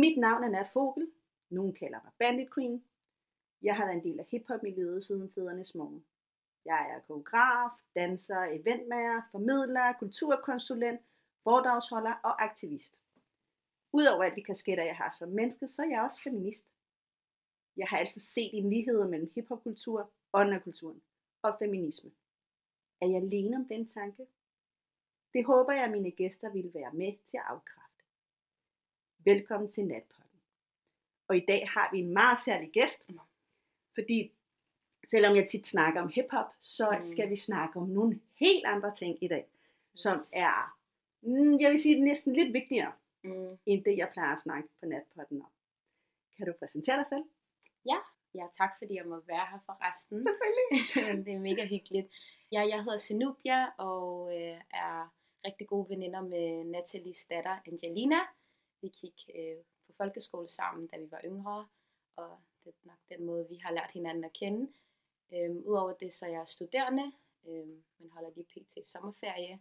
Mit navn er Nat Fogel. Nogen kalder mig Bandit Queen. Jeg har været en del af hiphop-miljøet siden tidernes morgen. Jeg er koreograf, danser, eventmager, formidler, kulturkonsulent, foredragsholder og aktivist. Udover alle de kasketter, jeg har som menneske, så er jeg også feminist. Jeg har altid set en lighed mellem hiphopkultur, ånderkulturen og feminisme. Er jeg alene om den tanke? Det håber jeg, at mine gæster vil være med til at afkræfte. Velkommen til Natpotten. Og i dag har vi en meget særlig gæst, fordi selvom jeg tit snakker om hiphop, så Mm. skal vi snakke om nogle helt andre ting i dag, som er, mm, jeg vil sige, næsten lidt vigtigere, Mm. end det jeg plejer at snakke på Natpotten om. Kan du præsentere dig selv? Ja, tak fordi jeg må være her forresten. Selvfølgelig. det er mega hyggeligt. Ja, jeg hedder Zenubia og øh, er rigtig gode veninder med Nathalies datter Angelina. Vi gik øh, på folkeskole sammen, da vi var yngre, og det er nok den måde, vi har lært hinanden at kende. Øhm, Udover det, så er jeg studerende, øhm, men holder lige pt. sommerferie.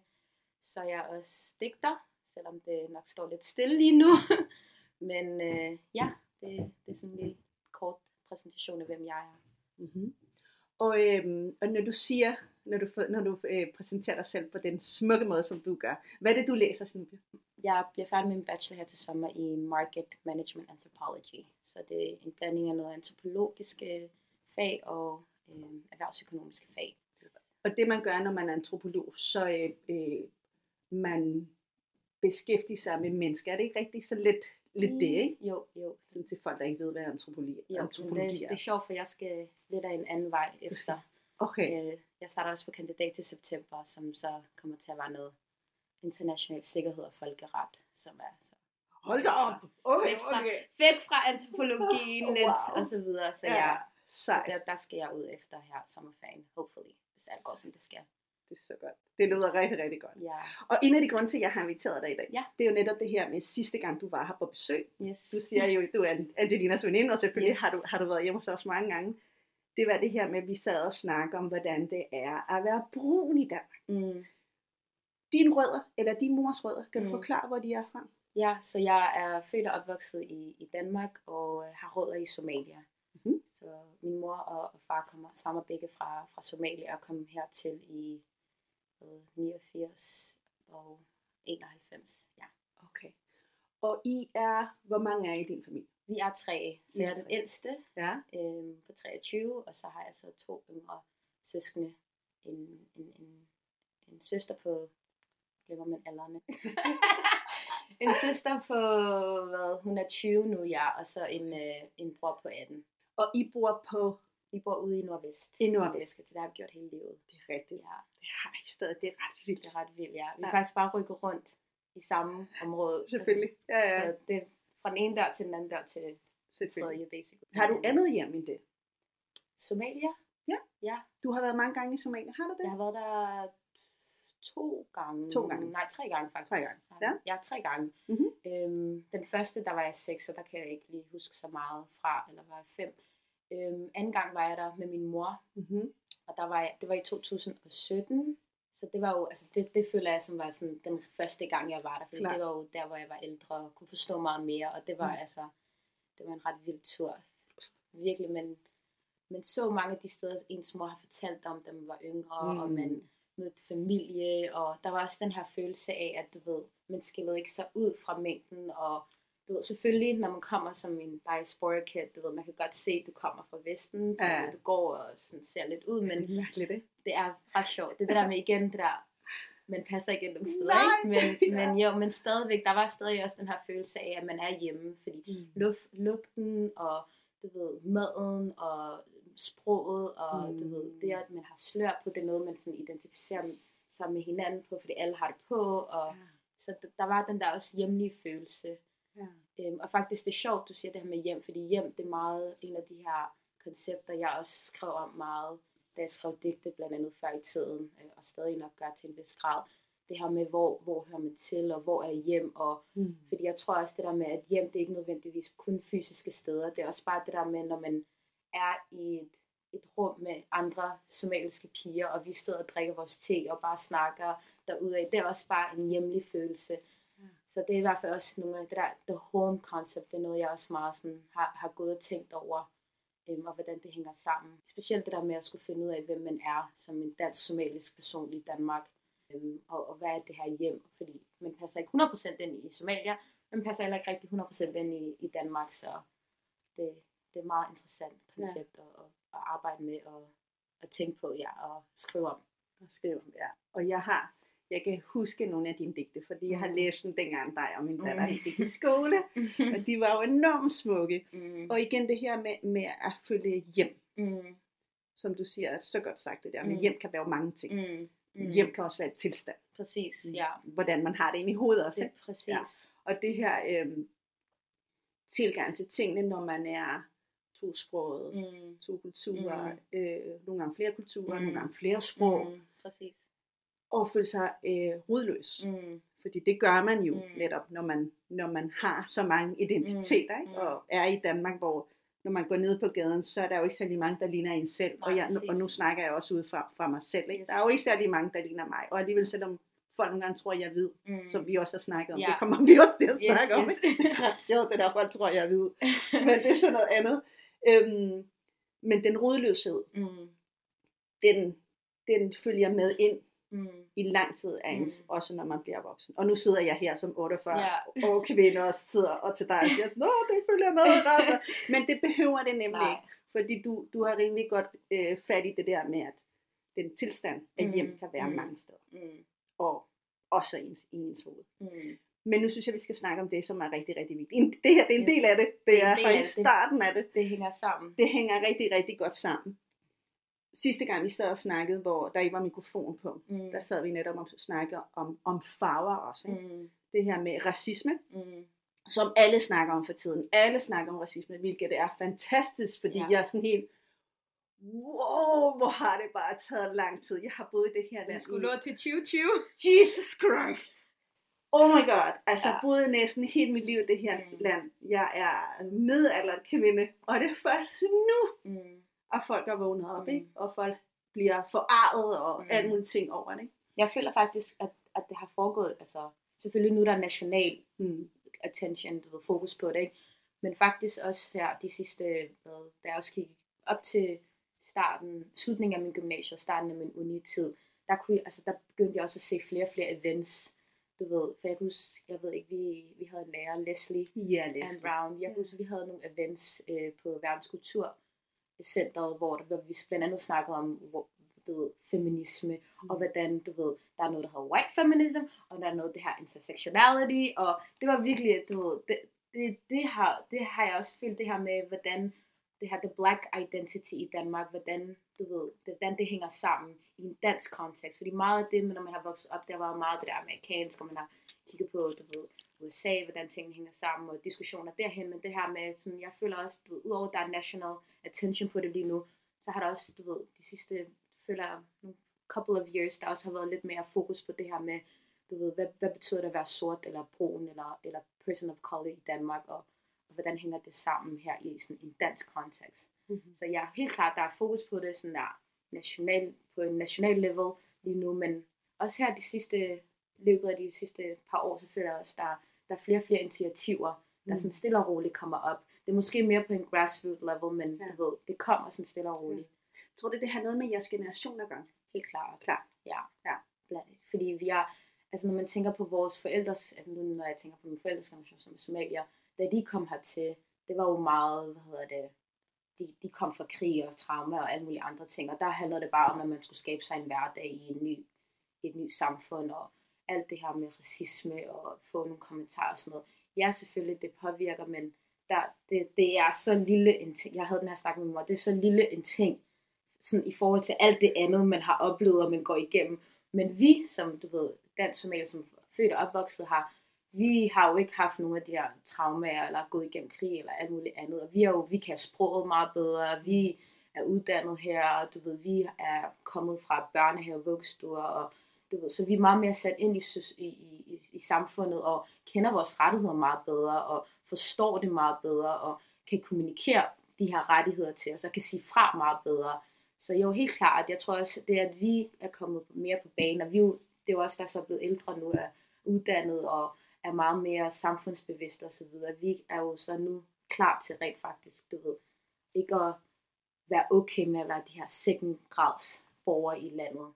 Så er jeg også digter, selvom det nok står lidt stille lige nu. men øh, ja, det, det er sådan lige kort præsentation af, hvem jeg er. Mm-hmm. Og, øhm, og når du siger, når du, når du øh, præsenterer dig selv på den smukke måde, som du gør, hvad er det, du læser, Snubbe? Jeg bliver færdig med min bachelor her til sommer i Market Management Anthropology. Så det er en blanding af noget antropologiske fag og øh, erhvervsøkonomiske fag. Og det man gør, når man er antropolog, så øh, øh, man beskæftiger sig med mennesker. Er det ikke rigtigt så lidt, lidt det, ikke? Jo, jo. Sådan til folk, der ikke ved, hvad antropologi, jo antropologi det, det er er. sjovt, for jeg skal lidt af en anden vej efter. Okay. Øh, jeg starter også på kandidat til september, som så kommer til at være noget international sikkerhed og folkeret, som er så Hold da op! Okay, Væk fra- okay. væk fra antropologien lidt Wow. og så videre. Så Ja, ja, sejt. der, der skal jeg ud efter her sommerferien, hopefully, hvis alt går som det skal. Det er så godt. Det lyder rigtig, rigtig godt. Ja, Og en af de grunde til, at jeg har inviteret dig i dag, Ja. det er jo netop det her med sidste gang, du var her på besøg. yes. Du siger jo, at du er Angelinas veninde, og selvfølgelig Yes. har, du, har du været hjemme hos os mange gange. Det var det her med, at vi sad og snakkede om, hvordan det er at være brun i Danmark. Mm. Dine rødder, eller din mors rødder, kan du Mm. forklare, hvor de er fra? Ja, så jeg er født og opvokset i, i Danmark og øh, har rødder i Somalia. Mhm. Så min mor og, og far kommer, stammer begge fra, fra Somalia og kom hertil i hvad, 89 og 91. Ja. Okay. Og I er, hvor mange er I i din familie? Vi er tre, så I jeg er den tre. ældste Ja. øhm, på 23, og så har jeg så to yngre søskende. En, en, en, en søster på, glemmer man alderne. en søster på, hvad, hun er 20 nu, ja, og så en, øh, en bror på 18. Og I bor på, Vi bor ude i Nordvest. I Nordvest. Så det har vi gjort hele livet. det er rigtigt, Ja, det har I stadig, det er ret vildt. det er ret vildt, ja. Vi Ja. har faktisk bare rykket rundt i samme område. Selvfølgelig. Ja, ja. Så det er fra den ene dør til den anden dør til tredje, basically. Har du andet hjem end det? Somalia? Ja. Ja, Du har været mange gange i Somalia, har du det? Jeg har været der to gange. To gange. Nej, tre gange faktisk. Tre gange, ja. Ja, tre gange. Mhm. Øhm, den første, der var jeg seks, så der kan jeg ikke lige huske så meget fra, eller var jeg fem. Øhm, anden gang var jeg der med min mor, Mm-hmm. og der var jeg, det var i 2017. Så det var jo, altså det, det føler jeg som var sådan den første gang, jeg var der. Fordi Klart. det var jo der, hvor jeg var ældre og kunne forstå meget mere. Og det var Mm. altså, det var en ret vild tur. Virkelig, men, men så mange af de steder, ens mor har fortalt om, da man var yngre, mm. og man mødte familie, og der var også den her følelse af, at du ved, man skillede ikke så ud fra mængden, og du ved, selvfølgelig, når man kommer som en diaspora kid, du ved, man kan godt se, at du kommer fra Vesten, Ja. du går og sådan ser lidt ud, men det er ikke? det er ret sjovt. Det er det der med igen, det der, man passer ikke nogen steder, Nej. ikke? Men, Ja. men jo, men stadigvæk, der var stadig også den her følelse af, at man er hjemme, fordi Mm. luft, lugten og du ved, maden og sproget og Mm. du ved, det at man har slør på, det er noget, man sådan identificerer sig med hinanden på, fordi alle har det på, og så d- der var den der også hjemlige følelse. Ja. Øhm, og faktisk det er sjovt, du siger det her med hjem, fordi hjem det er meget en af de her koncepter, jeg også skrev om meget, da jeg skrev digte blandt andet før i tiden, øh, og stadig nok gør til en vis grad. Det her med, hvor, hvor hører man til, og hvor er hjem, og Mm. fordi jeg tror også det der med, at hjem det er ikke nødvendigvis kun fysiske steder, det er også bare det der med, når man er i et, et rum med andre somaliske piger, og vi sidder og drikker vores te og bare snakker derudad. Det er også bare en hjemlig følelse. Ja. så det er i hvert fald også nogle af det der, the home concept, det er noget, jeg også meget sådan har, har gået og tænkt over, øhm, og hvordan det hænger sammen. Specielt det der med at skulle finde ud af, hvem man er som en dansk-somalisk person i Danmark, øhm, og, og hvad er det her hjem, fordi man passer ikke 100% ind i Somalia, men passer heller ikke rigtig 100% ind i, i Danmark, så det, det er et meget interessant koncept ja. at, at, arbejde med og at tænke på, ja, og skrive om. Og skrive om, ja. Og jeg har, jeg kan huske nogle af dine digte, fordi jeg har mm. læst den dengang dig og min datter mm. gik i skole, og de var jo enormt smukke. Mm. Og igen det her med, med at følge hjem. Mm. Som du siger, så godt sagt det der, men mm. hjem kan være mange ting. Mm. Mm. Hjem kan også være et tilstand. Præcis, ja. Hvordan man har det inde i hovedet også. Det, præcis. Ja. Og det her øh, tilgang til tingene, når man er tosproget, mm. to kulturer, mm. øh, nogle gange flere kulturer, mm. nogle gange flere sprog. Mm. Præcis. Og føle sig øh, rodløs. Mm. Fordi det gør man jo mm. netop, når man, når man har så mange identiteter, mm. ikke? og er i Danmark, hvor når man går ned på gaden, så er der jo ikke særlig mange, der ligner en selv. Nej, og, jeg, og nu snakker jeg også ud fra, fra mig selv. Ikke? Yes. Der er jo ikke særlig mange, der ligner mig. Og alligevel, selvom folk nogle gange tror, jeg ved, mm. som vi også har snakket om. Ja. Det kommer vi også til at snakke yes, om. Yes. det er ret sjovt, det der folk tror, jeg ved. Men det er sådan noget andet. Øhm, men den rodløshed, mm. den, den følger med ind mm. i lang tid af ens, mm. også når man bliver voksen. Og nu sidder jeg her som 48 yeah. år kvinde og sidder og til dig og siger, nå, det følger med. men det behøver det nemlig Nej. ikke, fordi du, du har rimelig godt øh, fat i det der med, at den tilstand af hjem mm. kan være mm. mange steder. Mm. Og også ens, i ens hoved. Mm. Men nu synes jeg, vi skal snakke om det, som er rigtig, rigtig vigtigt. Det her det er en del af det. Det, det er, er faktisk starten af det. Det hænger sammen. Det hænger rigtig, rigtig godt sammen. Sidste gang vi sad og snakkede, hvor der ikke var mikrofon på, mm. der sad vi netop og snakkede om, om farver også. Ikke? Mm. Det her med racisme, mm. som alle snakker om for tiden. Alle snakker om racisme, hvilket er fantastisk, fordi ja. jeg er sådan helt, wow, hvor har det bare taget lang tid. Jeg har boet i det her land. Vi skulle nå til 2020. Jesus Christ. Oh my god, altså ja. boet næsten hele mit liv i det her mm. land. Jeg er midaldret kvinde, og det er først nu, mm. at folk er vågnet op, mm. ikke? og folk bliver forarvet og mm. alle mulige ting over det. Ikke? Jeg føler faktisk, at, at det har foregået, altså selvfølgelig nu der er national mm. attention, du ved, fokus på det, ikke? men faktisk også her de sidste, hvad, da jeg også kiggede op til starten, slutningen af min gymnasie og starten af min unitid, der, kunne altså, der begyndte jeg også at se flere og flere events, du ved, for jeg kunne jeg ved ikke, vi, vi havde en lærer, Leslie, ja, Leslie. and Brown, jeg kunne huske, vi havde nogle events øh, på Verdenskulturcenteret, hvor, der, hvor vi blandt andet snakkede om, hvor, du ved, feminisme, mm. og hvordan, du ved, der er noget, der hedder white feminism, og der er noget, det her intersectionality, og det var virkelig, du ved, det, det, det, har, det har jeg også følt det her med, hvordan det her the black identity i Danmark, hvordan, du ved, hvordan det hænger sammen i en dansk kontekst. Fordi meget af det, når man har vokset op, der var meget det der amerikansk, og man har kigget på, du ved, USA, hvordan tingene hænger sammen, og diskussioner derhen, men det her med, sådan, jeg føler også, du ved, udover der er national attention på det lige nu, så har der også, du ved, de sidste, føler jeg, nogle couple of years, der også har været lidt mere fokus på det her med, du ved, hvad, hvad betyder det at være sort, eller brun, eller, eller person of color i Danmark, og hvordan hænger det sammen her i sådan en dansk kontekst. Mm-hmm. Så ja, helt klart, der er fokus på det sådan der national, på en national level lige nu, men også her de sidste, løbet af de sidste par år, så føler jeg også, der, der er flere og flere initiativer, der mm. sådan stille og roligt kommer op. Det er måske mere på en grassroots level, men ja. du ved, det kommer sådan stille og roligt. Ja. Tror du, det har noget med jeres generation at gøre? Helt klart. Klar. Ja. ja. Fordi vi er, altså når man tænker på vores forældres, altså nu når jeg tænker på mine forældres generation som somalier, da de kom hertil, det var jo meget, hvad hedder det, de, de kom fra krig og trauma og alle mulige andre ting, og der handlede det bare om, at man skulle skabe sig en hverdag i en ny, et nyt samfund, og alt det her med racisme og få nogle kommentarer og sådan noget. Ja, selvfølgelig, det påvirker, men der, det, det er så lille en ting, jeg havde den her snak med mig, det er så lille en ting, sådan i forhold til alt det andet, man har oplevet, og man går igennem. Men vi, som du ved, dansk somalier, som født og opvokset, har vi har jo ikke haft nogen af de her traumer, eller gået igennem krig, eller alt muligt andet. Og vi, er jo, vi kan sproget meget bedre, vi er uddannet her, og du ved, vi er kommet fra børnehave, vuggestuer, og du ved, så vi er meget mere sat ind i, i, i, i samfundet, og kender vores rettigheder meget bedre, og forstår det meget bedre, og kan kommunikere de her rettigheder til os, og kan sige fra meget bedre. Så jo, helt klart, jeg tror også, det at vi er kommet mere på banen, og vi jo, det er jo også der så blevet ældre nu, er uddannet, og er meget mere samfundsbevidste osv. Vi er jo så nu klar til rent faktisk, du ved, ikke at være okay med at være de her second grads borgere i landet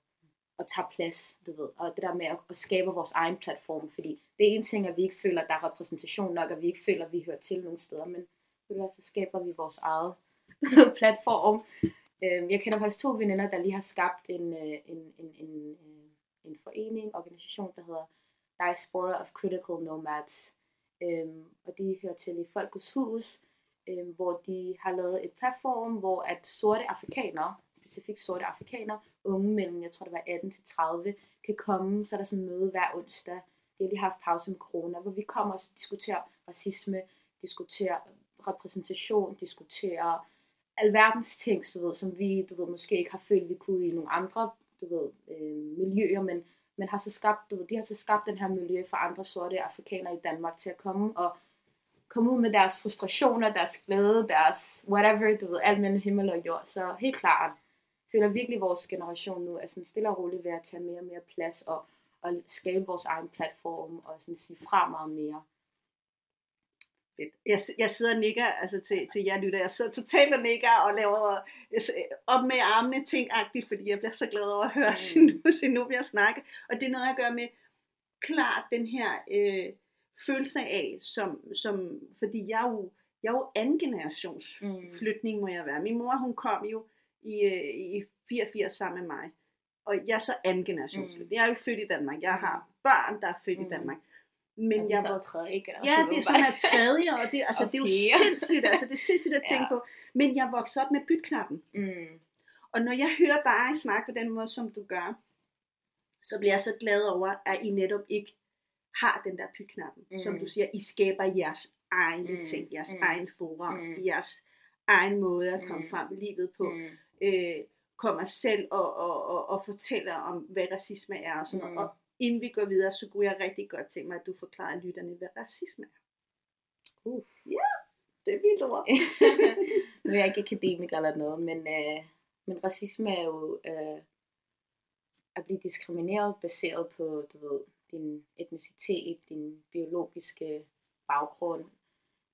og tage plads, du ved, og det der med at, at skabe vores egen platform, fordi det er en ting, at vi ikke føler, at der er repræsentation nok, og vi ikke føler, at vi hører til nogle steder, men ved du så skaber vi vores eget platform. Øhm, jeg kender faktisk to veninder, der lige har skabt en, øh, en, en, en, øh, en forening, organisation, der hedder Diaspora of Critical Nomads. Øhm, og de hører til i Folkets Hus, øhm, hvor de har lavet et platform, hvor at sorte afrikanere, specifikt sorte afrikanere, unge mellem, jeg tror det var 18 til 30, kan komme, så er der sådan møde hver onsdag. De har lige haft pause med corona, hvor vi kommer og diskuterer racisme, diskuterer repræsentation, diskuterer alverdens ting, så ved, som vi du ved, måske ikke har følt, vi kunne i nogle andre du ved, øh, miljøer, men, men har så skabt, du ved, de har så skabt den her miljø for andre sorte afrikanere i Danmark til at komme og komme ud med deres frustrationer, deres glæde, deres whatever, du ved, alt mellem himmel og jord. Så helt klart, føler virkelig, vores generation nu er sådan stille og roligt ved at tage mere og mere plads og, og skabe vores egen platform og sådan sige fra meget mere. Fedt. Jeg, jeg sidder og nikker altså til, til jer lytter. Jeg sidder totalt og nikker og laver op med armene ting-agtigt, fordi jeg bliver så glad over at høre mm. Zenobia snakke. Og det er noget, jeg gør med klart den her øh, følelse af, som, som, fordi jeg er jo, jeg er jo anden generations mm. flytning, må jeg være. Min mor, hun kom jo i, øh, i 84 sammen med mig. Og jeg er så anden generations mm. Jeg er jo født i Danmark. Jeg har børn, der er født mm. i Danmark. Men jeg var tredje Ja, det er sådan her tredje, og det, altså, og det er jo sindssygt, altså det er sindssygt at tænke ja. på. Men jeg voksede op med bytknappen. Mm. Og når jeg hører dig snakke på den måde, som du gør, så bliver jeg så glad over, at I netop ikke har den der pytknappen. Mm. Som du siger, I skaber jeres egne mm. ting, jeres mm. egen forum, mm. jeres egen måde at komme mm. frem i livet på. Mm. Øh, kommer selv og, og, og, og fortæller om, hvad racisme er og sådan mm. noget. Og inden vi går videre, så kunne jeg rigtig godt tænke mig, at du forklarer lytterne, hvad racisme er. Uh. Ja, det er vildt ord. nu er jeg ikke akademiker eller noget, men, øh, men racisme er jo øh, at blive diskrimineret baseret på, du ved, din etnicitet, din biologiske baggrund,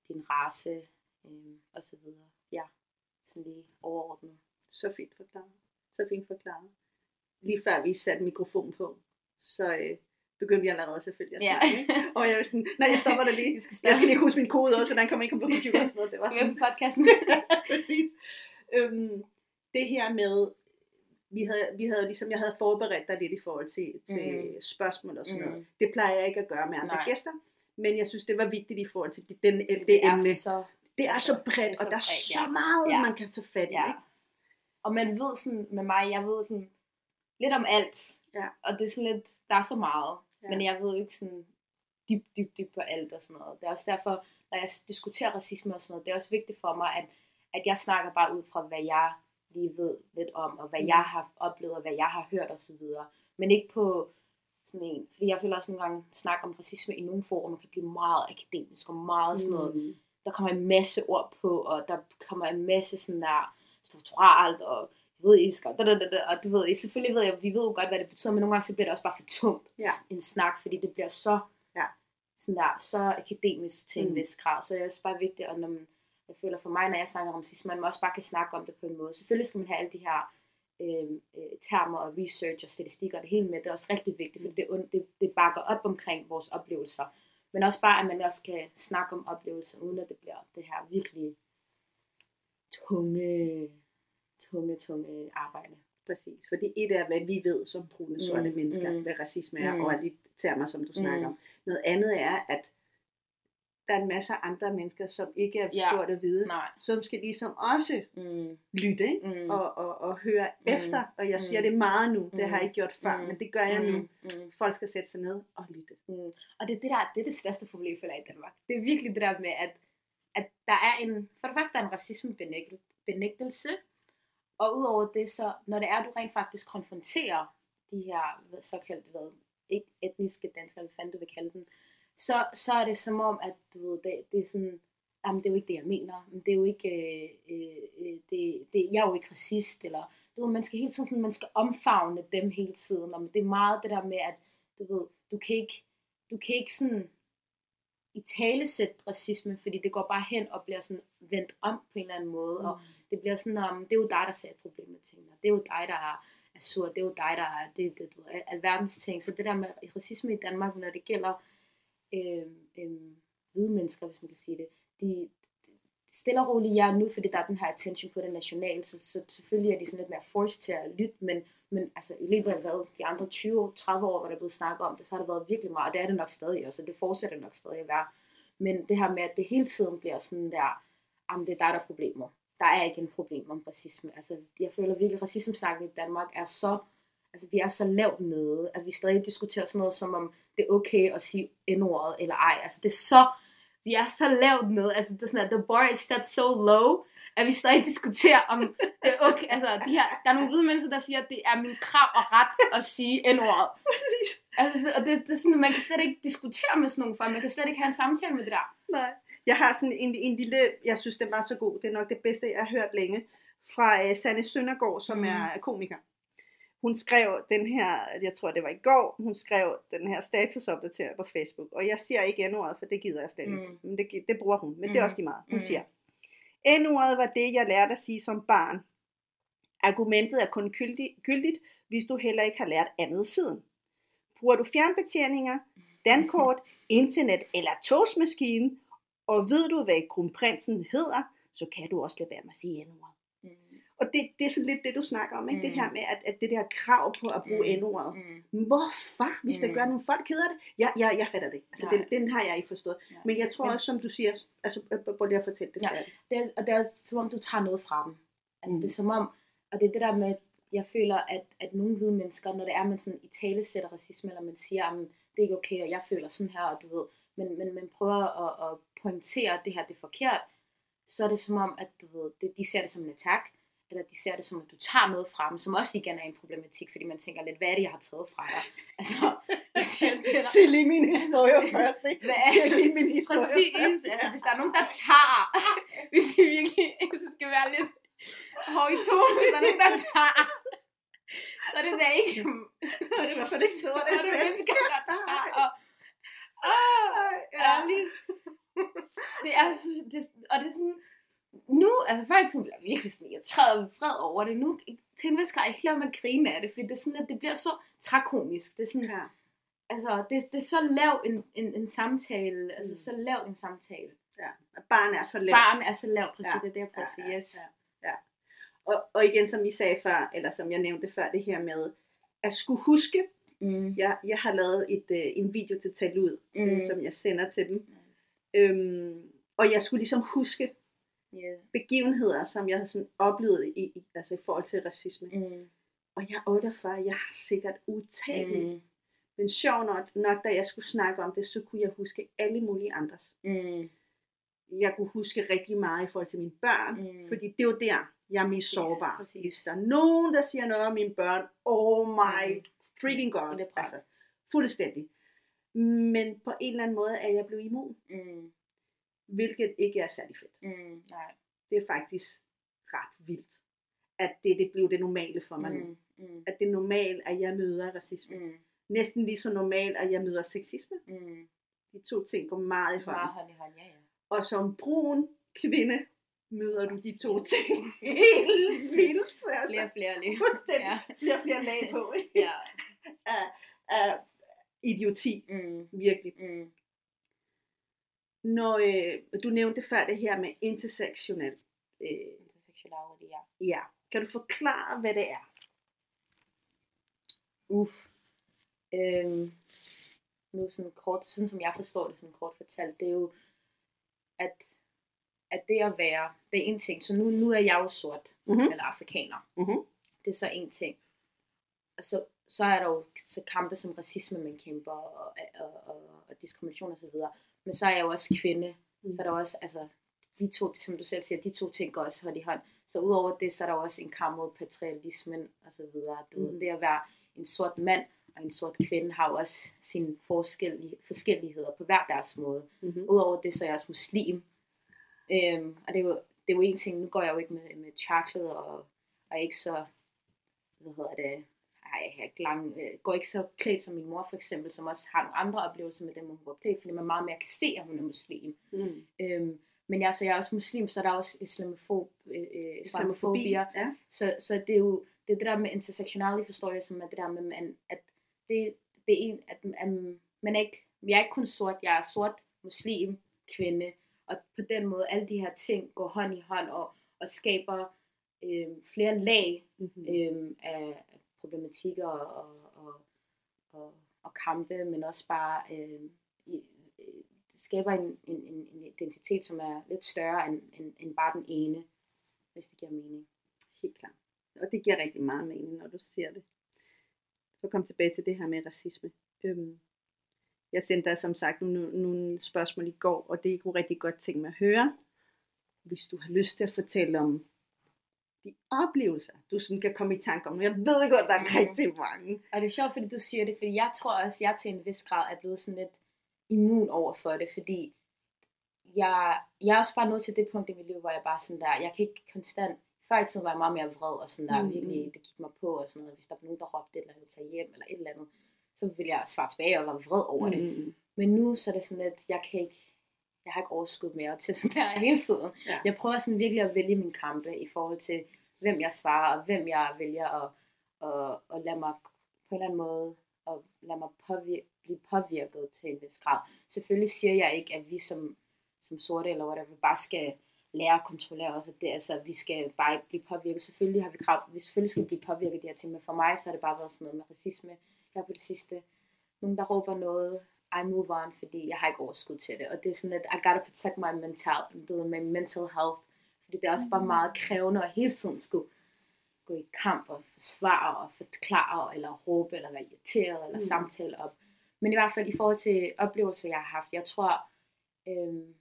din race øh, osv. Ja, sådan lige overordnet. Så fint forklaret. Så fint forklaret. Lige før vi satte mikrofon på, så øh, begyndte jeg allerede selvfølgelig at snakke. Ja. og jeg var sådan, nej, jeg stopper der lige. Skal jeg skal lige huske min kode også, så den kommer ikke på computer og sådan noget. Det var sådan. på podcasten. Præcis. Øhm, det her med, vi havde, vi havde ligesom, jeg havde forberedt dig lidt i forhold til, til mm. spørgsmål og sådan mm. noget. Det plejer jeg ikke at gøre med andre Nej. gæster, men jeg synes, det var vigtigt i forhold til den, det, det emne. Så, det er så bredt, er så og der er så ja. meget, ja. man kan tage fat i. Ja. Ikke? Og man ved sådan, med mig, jeg ved sådan lidt om alt. Ja. Og det er sådan lidt, der er så meget. Ja. Men jeg ved jo ikke sådan dybt, dybt, dybt på alt og sådan noget. Det er også derfor, når jeg diskuterer racisme og sådan noget, det er også vigtigt for mig, at, at jeg snakker bare ud fra, hvad jeg lige ved lidt om, og hvad mm. jeg har oplevet, og hvad jeg har hørt osv. Men ikke på sådan en, fordi jeg føler også nogle gange snak om racisme i nogle forumer kan blive meget akademisk og meget sådan noget, mm. der kommer en masse ord på, og der kommer en masse sådan der strukturalt og juridisk, og, da, da, da, og du ved, selvfølgelig ved jeg, vi ved jo godt, hvad det betyder, men nogle gange så bliver det også bare for tungt, ja. en snak, fordi det bliver så, ja. sådan der, så akademisk til en mm. vis grad, så det er også bare vigtigt, at når man, jeg føler for mig, når jeg snakker om racisme, man må også bare kan snakke om det på en måde. Selvfølgelig skal man have alle de her øh, øh, termer og research og statistikker og det hele med, det er også rigtig vigtigt, for det, det, det bakker op omkring vores oplevelser. Men også bare, at man også kan snakke om oplevelser, uden at det bliver det her virkelig tunge tunge, tunge arbejde. Præcis, fordi et er, hvad vi ved som brune sorte mm, mennesker, mm, hvad racisme er, mm. og de termer, som du snakker mm. om. Noget andet er, at der er en masse andre mennesker, som ikke er ja. sorte og hvide, Nej. som skal ligesom også mm. lytte ikke? Mm. Og, og, og høre mm. efter. Og jeg siger mm. det meget nu, det har jeg ikke gjort før, mm. men det gør jeg nu. Mm. Folk skal sætte sig ned og lytte. Mm. Og det er det, der, det er det største problem for i Danmark. Det er virkelig det der med, at, at der er en, for det første der er en racismebenægtelse, og udover det, så når det er, du rent faktisk konfronterer de her såkaldte hvad, ikke etniske danskere, hvad fanden du vil kalde dem, så, så er det som om, at du ved, det, det er sådan, jamen det er jo ikke det, jeg mener, men det er jo ikke, øh, øh, øh, det, det, jeg er jo ikke racist, eller du ved, man skal hele tiden sådan, man skal omfavne dem hele tiden, og det er meget det der med, at du ved, du kan ikke, du kan ikke sådan i talesæt racisme, fordi det går bare hen og bliver sådan vendt om på en eller anden måde, mm. og det bliver sådan, om det er jo dig, der ser et problem med tingene, det er jo dig, der er, er sur, det er jo dig, der er det, det, du, alverdens ting, så det der med racisme i Danmark, når det gælder øh, øh, hvide mennesker, hvis man kan sige det, de, stille og roligt ja nu, fordi der er den her attention på det nationale, så, så selvfølgelig er de sådan lidt mere forced til at lytte, men, men altså, i løbet af hvad, de andre 20-30 år, hvor der er blevet snakket om det, så har det været virkelig meget, og det er det nok stadig også, og det fortsætter nok stadig at være. Men det her med, at det hele tiden bliver sådan der, om det er der, der er problemer. Der er ikke en problem om racisme. Altså, jeg føler virkelig, at racismesnakken i Danmark er så, altså vi er så lavt nede, at vi stadig diskuterer sådan noget, som om det er okay at sige n-ordet eller ej. Altså, det er så vi er så lavt ned, altså det er sådan, at the bar is set so low, at vi stadig diskuterer om, det er okay, altså de her, der er nogle hvide mennesker, der siger, at det er min krav og ret at sige n-ordet. altså, og det, det, er sådan, man kan slet ikke diskutere med sådan nogle folk, man kan slet ikke have en samtale med det der. Nej. Jeg har sådan en, en lille, jeg synes det var så god, det er nok det bedste, jeg har hørt længe, fra uh, Sanne Søndergaard, som mm. er komiker hun skrev den her, jeg tror det var i går, hun skrev den her statusopdatering på Facebook, og jeg siger ikke n-ordet, for det gider jeg slet ikke, mm. men det, det bruger hun, men mm. det er mm. også lige meget. Hun mm. siger, n-ordet var det, jeg lærte at sige som barn. Argumentet er kun gyldigt, gyldigt, hvis du heller ikke har lært andet siden. Bruger du fjernbetjeninger, dankort, internet eller togsmaskine, og ved du, hvad kronprinsen hedder, så kan du også lade være med at sige n-ordet. Og det, det er sådan lidt det, du snakker om, ikke? Mm. det her med, at, at det der krav på at bruge mm. n-ordet. Mm. Hvorfor, hvis mm. det gør nogle folk keder det? Jeg, jeg, jeg fatter det. Altså, den, den har jeg ikke forstået. Ja. Men jeg tror også, som du siger, altså, prøv lige at fortælle det. Ja. det er, og det er som om, du tager noget fra dem. Altså, mm. Det er som om, og det er det der med, jeg føler, at, at nogle hvide mennesker, når det er, man sådan i tale sætter racisme, eller man siger, at det er ikke okay, og jeg føler sådan her, og du ved, men, men man prøver at, at pointere, at det her det er forkert, så er det som om, at du ved, det, de ser det som en attack, eller de ser det som, at du tager noget fra dem, som også igen er en problematik, fordi man tænker lidt, hvad er det, jeg har taget fra dig? Altså, jeg siger til dig. Se lige min historie først, ikke? Hvad er det? lige min historie Præcis, først. altså hvis der er nogen, der tager, hvis vi virkelig ikke skal være lidt hård i tonen, hvis der er nogen, der tager, så er det da ikke, så er det hvert fald ikke så, det er det mennesker, der tager, og, åh, ærligt. Det er, det, og det er sådan, nu, altså før i tiden blev jeg virkelig sådan irriteret fred over det. Nu til en vis grad, jeg kan man grine af det, fordi det er sådan, at det bliver så trakomisk. Det er sådan, ja. altså, det, det er så lav en, en, en samtale, altså mm. så lav en samtale. Ja, barn er så lav. Barn er så lav, præcis, ja. det er det, jeg prøver ja, at sige, yes. Ja, ja. Og, og igen, som vi sagde før, eller som jeg nævnte før, det her med, at skulle huske, mm. jeg, jeg har lavet et, uh, en video til Tal Ud, mm. øh, som jeg sender til dem. Nice. Øhm, og jeg skulle ligesom huske, yeah. begivenheder, som jeg har sådan oplevet i, i, altså i forhold til racisme. Mm. Og jeg er 48, jeg har sikkert utallige. Mm. Men sjov nok, nok, da jeg skulle snakke om det, så kunne jeg huske alle mulige andres. Mm. Jeg kunne huske rigtig meget i forhold til mine børn, mm. fordi det var der, jeg er mest sårbar. Præcis. Hvis der er nogen, der siger noget om mine børn, oh my mm. Freaking god. Det altså, fuldstændig. Men på en eller anden måde er jeg blevet immun. Mm. Hvilket ikke er særlig fedt. Mm, nej. Det er faktisk ret vildt, at det, det blev det normale for mig mm, nu. Mm. At det er normalt, at jeg møder racisme. Mm. Næsten lige så normalt, at jeg møder sexisme. Mm. De to ting går meget i hånden. Meget hånd i hånd, ja, ja. Og som brun kvinde, møder du de to ting helt vildt. Altså. Flere flere lige. Ja. Flere flere lag på. Ikke? ja. af, af idioti. Mm. Virkelig. Mm når øh, du nævnte før det her med intersektionel. Øh, Intersektionality, ja. Ja. Kan du forklare, hvad det er? Uff. Øhm, nu sådan kort, sådan som jeg forstår det sådan kort fortalt, det er jo, at, at det at være, det er en ting. Så nu, nu er jeg jo sort, mm-hmm. eller afrikaner. Mm-hmm. Det er så en ting. Og så, så er der jo så kampe som racisme, man kæmper, og, og, og, og diskrimination osv. Men så er jeg jo også kvinde. Mm. Så er der også, altså, de to, som du selv siger, de to ting går også hånd i hånd. Så udover det, så er der også en kamp mod så videre. Du mm. ved, det at være en sort mand og en sort kvinde har jo også sine forskellige, forskelligheder på hver deres måde. Mm-hmm. Udover det, så er jeg også muslim. Øhm, og det er, jo, det er jo en ting, nu går jeg jo ikke med, med tørklæde og, og ikke så, hvad hedder det, jeg har ikke lang, øh, går ikke så klædt som min mor for eksempel, som også har nogle andre oplevelser med dem, hun går klædt, fordi man meget mere kan se, at hun er muslim. Mm. Øhm, men jeg, så jeg er også muslim, så der er også islamofob, øh, øh, islamofobier. Ja. Så, så det er jo det, er det der med intersektionality, forstår jeg, som er det der med, man, at det, det er en, at, at man er ikke, jeg er ikke kun sort, jeg er sort, muslim, kvinde, og på den måde, alle de her ting går hånd i hånd og, og skaber øh, flere lag Mm-hmm. øh, af problematikker og, og, og, og, kampe, men også bare øh, i, øh, skaber en, en, en en identitet, som er lidt større end, end, end bare den ene, hvis det giver mening. Helt klart. Og det giver rigtig meget mening, når du siger det. For at komme tilbage til det her med racisme. Øhm, jeg sendte dig som sagt nogle, nogle spørgsmål i går, og det kunne rigtig godt tænke mig at høre. Hvis du har lyst til at fortælle om de oplevelser, du sådan kan komme i tanke om. Jeg ved godt, der er Mhm. rigtig mange. Og det er sjovt, fordi du siger det, fordi jeg tror også, jeg til en vis grad er blevet sådan lidt immun over for det, fordi jeg, jeg er også bare nået til det punkt i mit liv, hvor jeg bare sådan der, jeg kan ikke konstant, før i tiden var jeg meget mere vred og sådan der, Mhm. mm. virkelig, det gik mig på og sådan noget, hvis der var nogen, der råbte et eller andet, tage hjem eller et eller andet, så ville jeg svare tilbage og være vred over det. Mm. Men nu så er det sådan lidt, jeg kan ikke, jeg har ikke overskud mere til sådan der hele tiden. Ja. Jeg prøver sådan virkelig at vælge min kampe i forhold til, hvem jeg svarer, og hvem jeg vælger at, at, at lade mig på en eller anden måde, og lade mig påvirke, blive påvirket til en vis grad. Selvfølgelig siger jeg ikke, at vi som, som sorte eller whatever, bare skal lære at kontrollere os, at det, altså, at vi skal bare ikke blive påvirket. Selvfølgelig har vi krav, vi selvfølgelig skal blive påvirket af de her ting, men for mig så har det bare været sådan noget med racisme her på det sidste. Nogen, der råber noget, I move on, fordi jeg har ikke overskud til det. Og det er sådan, at I gotta protect my mental, du my mental health. Fordi det er også bare meget krævende at hele tiden skulle gå i kamp og forsvare og forklare, eller råbe, eller være irriteret, eller Mm. mm. samtale op. Men i hvert fald i forhold til oplevelser, jeg har haft, jeg tror, øhm,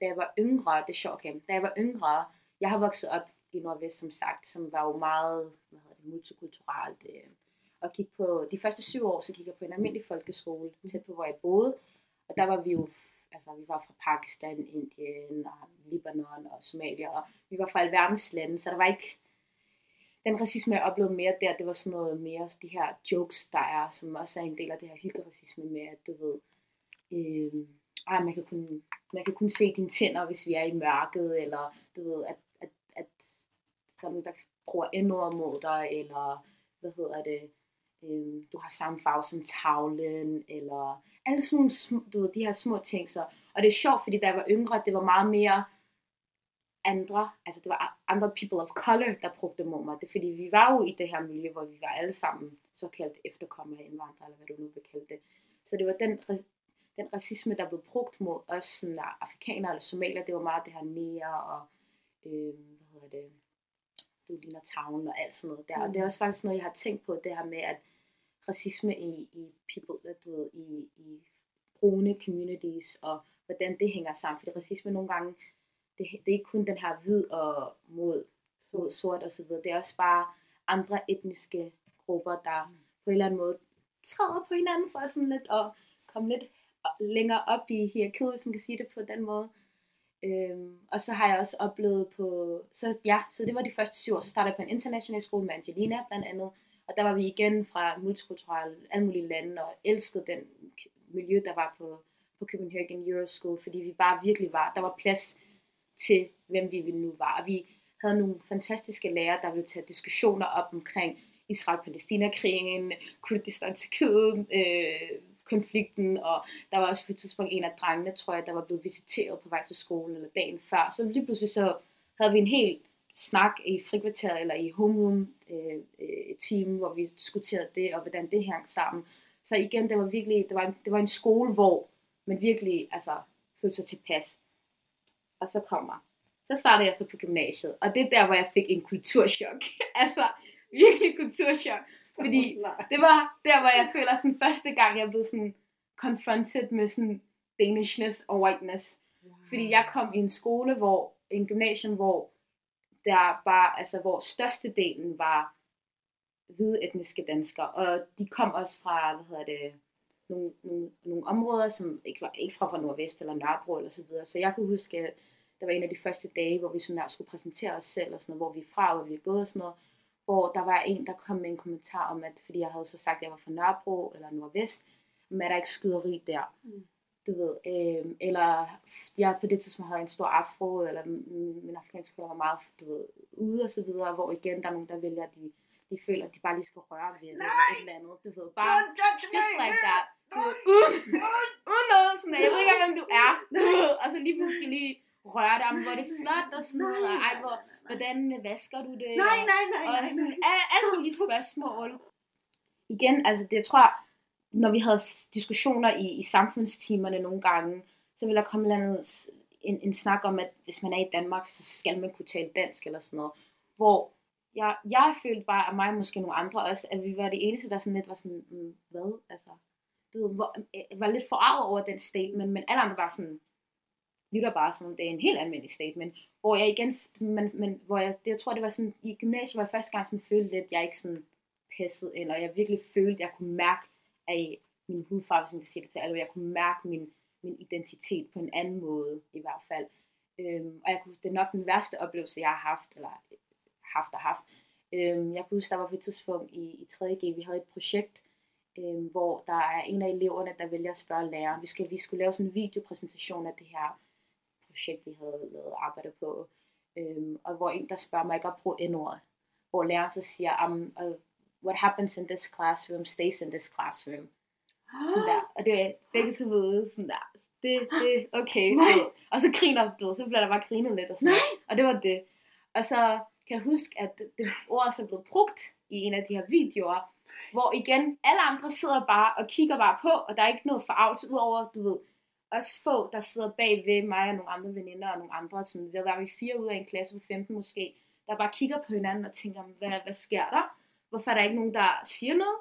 da jeg var yngre, det er sjovt, okay, da jeg var yngre, jeg har vokset op i Nordvest, som sagt, som var jo meget, hvad hedder det, multikulturelt, øh, og gik på, de første syv år, så gik jeg på en almindelig folkeskole, tæt på, hvor jeg boede, og der var vi jo, altså vi var fra Pakistan, Indien, og Libanon og Somalia, og vi var fra alverdens lande, så der var ikke, den racisme, jeg oplevede mere der, det var sådan noget mere, de her jokes, der er, som også er en del af det her hyggeracisme med, at du ved, øh, ej, man kan kun, man kan kun se dine tænder, hvis vi er i mørket, eller du ved, at, at, at der er nogen, der bruger endord mod dig, eller hvad hedder det, øh, du har samme farve som tavlen, eller alle sådan nogle, du ved, de her små ting. Så. Og det er sjovt, fordi da jeg var yngre, det var meget mere andre, altså det var andre people of color, der brugte mod mig. Det er fordi, vi var jo i det her miljø, hvor vi var alle sammen såkaldt efterkommere indvandrere, eller hvad du nu vil kalde det. Så det var den, den racisme, der blev brugt mod os, sådan der afrikanere eller somalier, det var meget det her nære og, øh, hvad hedder det, du ligner tavlen og alt sådan noget der. Mm. Og det er også faktisk noget, jeg har tænkt på, det her med, at racisme i, i people, du ved, i, i brune communities, og hvordan det hænger sammen. Fordi racisme nogle gange, det, det er ikke kun den her hvid og mod, mod sort og så videre. Det er også bare andre etniske grupper, der på en eller anden måde træder på hinanden for sådan lidt at komme lidt længere op i hierarkiet, hvis man kan sige det på den måde. Øhm, og så har jeg også oplevet på, så ja, så det var de første syv år, så startede jeg på en international skole med Angelina blandt andet, og der var vi igen fra multikulturelle, alle mulige lande, og elskede den miljø, der var på, på Copenhagen Euroschool, fordi vi bare virkelig var, der var plads til, hvem vi nu var, og vi havde nogle fantastiske lærere, der ville tage diskussioner op omkring Israel-Palæstina-krigen, Kurdistan-Tyrkiet, øh, konflikten, og der var også på et tidspunkt en af drengene, tror jeg, der var blevet visiteret på vej til skolen, eller dagen før, så lige pludselig så havde vi en helt snak i frikvarteret, eller i homeroom øh, øh, team, hvor vi diskuterede det, og hvordan det hang sammen. Så igen, det var virkelig, det var en, det var en skole, hvor man virkelig, altså, følte sig tilpas. Og så kommer, så startede jeg så på gymnasiet, og det er der, hvor jeg fik en kulturschok. altså, virkelig kulturschok. Fordi det var der, hvor jeg føler sådan første gang, jeg blev sådan confronted med sådan danishness og whiteness. Fordi jeg kom i en skole, hvor, en gymnasium, hvor der var, altså hvor størstedelen var hvide etniske danskere, og de kom også fra, hvad hedder det, nogle, nogle, nogle områder, som ikke var ikke fra, fra Nordvest eller Nørrebro eller så videre. Så jeg kunne huske, at der var en af de første dage, hvor vi sådan der skulle præsentere os selv, og sådan noget, hvor vi er fra, hvor vi er gået og sådan noget, hvor der var en, der kom med en kommentar om, at fordi jeg havde så sagt, at jeg var fra Nørrebro eller Nordvest, men er der ikke skyderi der? Mm. Du ved, øh, eller jeg på det tidspunkt havde en stor afro, eller min afrikanske kollega var meget, du ved, ude og så videre, hvor igen, der er nogen, der vælger, at de, de føler, at de bare lige skal røre ved eller et eller andet, du ved, bare, just like that, du ved, uden, uden noget, sådan, jeg ved ikke, hvem du er, du ved, og så lige pludselig lige røre dig om, hvor det er flot, og sådan noget, og ej, hvor, hvordan vasker du det, Nej, og- nej, nej, og nej, sådan, alle mulige spørgsmål. Igen, altså det jeg tror jeg, når vi havde diskussioner i, i samfundstimerne nogle gange, så ville der komme en, en, en snak om, at hvis man er i Danmark, så skal man kunne tale dansk eller sådan noget. Hvor jeg, jeg følte bare, at mig og måske nogle andre også, at vi var det eneste, der sådan lidt var sådan, mm, hvad? Altså, du ved, hvor, jeg var lidt forarvet over den statement, men alle andre var sådan, lytter bare som om det er en helt almindelig statement. Hvor jeg igen, men, men hvor jeg, det, jeg tror det var sådan, i gymnasiet var jeg første gang sådan følte lidt, jeg ikke sådan pissede, eller jeg virkelig følte, jeg kunne mærke af min hudfarve, som jeg siger det til alle, jeg kunne mærke min, min identitet på en anden måde, i hvert fald. Øhm, og jeg kunne, det er nok den værste oplevelse, jeg har haft, eller haft og haft. Øhm, jeg kunne huske, der var på et tidspunkt i, i 3.G, vi havde et projekt, øhm, hvor der er en af eleverne, der vælger at spørge læreren. Vi, skal, vi skulle lave sådan en videopræsentation af det her projekt, vi havde lavet arbejde på. Øhm, og hvor en, der spørger mig ikke at bruge n-ordet. Hvor læreren så siger, at what happens in this classroom stays in this classroom. Sådan der. Og det er begge to ved, sådan der. Det, det, okay. Nej. Og så griner du, så bliver der bare grinet lidt og sådan noget. Og det var det. Og så kan jeg huske, at det, ord er så blevet brugt i en af de her videoer, hvor igen, alle andre sidder bare og kigger bare på, og der er ikke noget forarvelse udover, du ved, os få, der sidder bag ved mig og nogle andre veninder og nogle andre, sådan, at være vi fire ud af en klasse på 15 måske, der bare kigger på hinanden og tænker, hvad, hvad sker der? Hvorfor er der ikke nogen, der siger noget?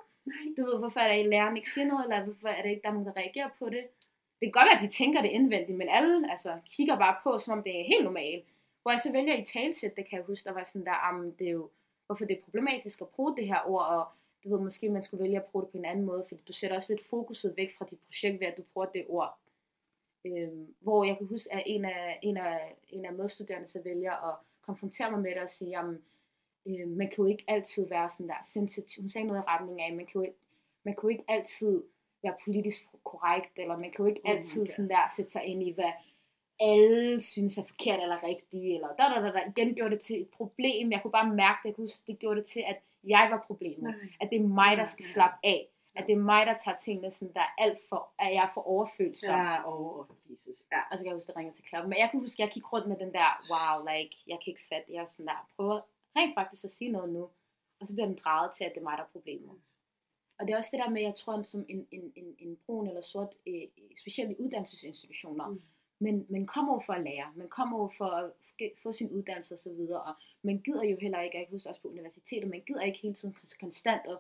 Du ved, hvorfor er der ikke læreren ikke siger noget, eller hvorfor er der ikke der er nogen, der reagerer på det? Det kan godt være, at de tænker det indvendigt, men alle altså, kigger bare på, som om det er helt normalt. Hvor jeg så vælger i talsæt, det kan jeg huske, der var sådan der, um, det er jo, hvorfor det er problematisk at bruge det her ord, og du ved, måske man skulle vælge at bruge det på en anden måde, fordi du sætter også lidt fokuset væk fra dit projekt ved, at du bruger det ord. Øhm, hvor jeg kan huske, at en af, en af, en af medstuderende så vælger at konfrontere mig med det og sige, jamen, øh, man kan jo ikke altid være sådan der sensitiv. Hun sagde noget i retning af, man kan jo ikke, man kan jo ikke altid være politisk korrekt, eller man kan jo ikke Oh my altid God. sådan der sætte sig ind i, hvad alle synes er forkert eller rigtigt, eller da, da, da, da. igen gjorde det til et problem. Jeg kunne bare mærke det, jeg kunne huske, det gjorde det til, at jeg var problemet. Nej. At det er mig, der skal slappe af. At det er mig, der tager tingene sådan, der er alt for, at jeg er for overfølsom. Ja, oh, Jesus. Ja. Og så kan jeg huske, at ringe til Claudia. Men jeg kan huske, at jeg gik rundt med den der, wow, like, jeg kan ikke fatte. Jeg er sådan der, prøver rent faktisk at sige noget nu. Og så bliver den drejet til, at det er mig, der er problemet. Og det er også det der med, jeg tror, som en, en, en, en brun eller sort, øh, specielt i uddannelsesinstitutioner, Mm. men man kommer jo for at lære, man kommer jo for at få sin uddannelse osv., og man gider jo heller ikke, og jeg kan huske også på universitetet, man gider ikke hele tiden konstant at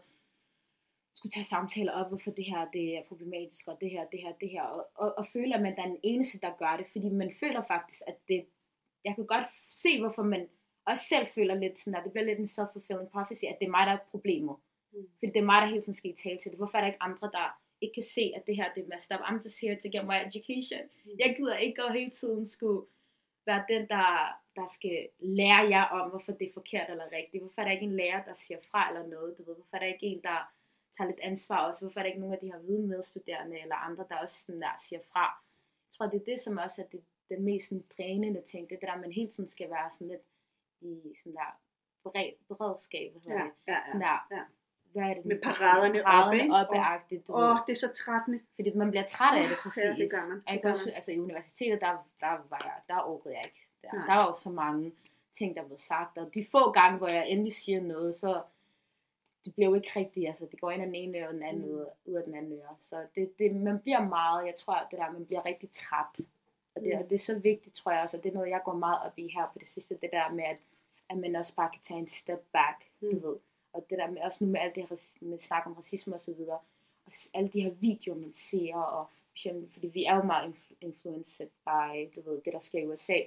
skulle tage samtaler op, hvorfor det her det er problematisk, og det her, det her, det her, og, og, og føle, at man er den eneste, der gør det, fordi man føler faktisk, at det, jeg kan godt se, hvorfor man også selv føler lidt sådan, at det bliver lidt en self-fulfilling prophecy, at det er mig, der er problemet. Mm. Fordi det er mig, der hele tiden skal i tale til det. Hvorfor er der ikke andre, der ikke kan se, at det her det er messed up? I'm just here to get my education. Mm. Jeg gider ikke at hele tiden skulle være den, der, der skal lære jer om, hvorfor det er forkert eller rigtigt. Hvorfor er der ikke en lærer, der siger fra eller noget? Du ved, hvorfor er der ikke en, der tager lidt ansvar også? Hvorfor er der ikke nogen af de her hvide medstuderende eller andre, der også sådan der siger fra? Jeg tror, det er det, som også er det, den mest sådan, drænende ting. Det er det der, man hele tiden skal være sådan lidt i sådan der bered, beredskab. Hvad hedder Ja, det? ja, Sådan ja. der, ja. hvad er det? Med paraderne oppe, paraderne ikke? oppe, Åh. oh, det er så trættende. Fordi man bliver træt af det, Ja, præcis. det gør man. Det gør man. altså i universitetet, der, der var jeg, der orkede jeg ikke. Der, Nej. der var jo så mange ting, der blev sagt, og de få gange, hvor jeg endelig siger noget, så det bliver jo ikke rigtigt, altså det går ind af den ene øre, og den anden Mm. ud, ud af den anden øre. Så det, det, man bliver meget, jeg tror, det der, man bliver rigtig træt. Og det, Mm. og det er så vigtigt, tror jeg også, og det er noget, jeg går meget op i her på det sidste, det der med, at, at man også bare kan tage en step back, mm. Du ved. Og det der med, også nu med alt det her med snak om racisme og så videre, og alle de her videoer, man ser, og fordi vi er jo meget influ- influenced by, du ved, det der sker i USA,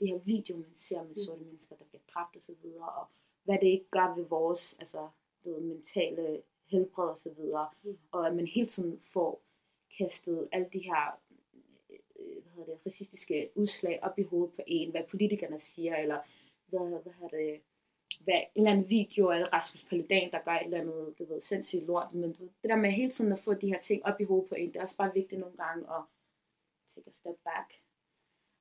de her videoer, man ser med Mm. sorte mennesker, der bliver dræbt og så videre, og hvad det ikke gør ved vores, altså, du ved, mentale helbred og så videre, Mm. og at man hele tiden får kastet alle de her øh, hvad hedder det, racistiske udslag op i hovedet på en, hvad politikerne siger, eller hvad, hvad har det, hvad, en eller anden video af Rasmus Paludan, der gør et eller andet, du ved, sindssygt lort, men du, det der med hele tiden at få de her ting op i hovedet på en, det er også bare vigtigt nogle gange at take a step back,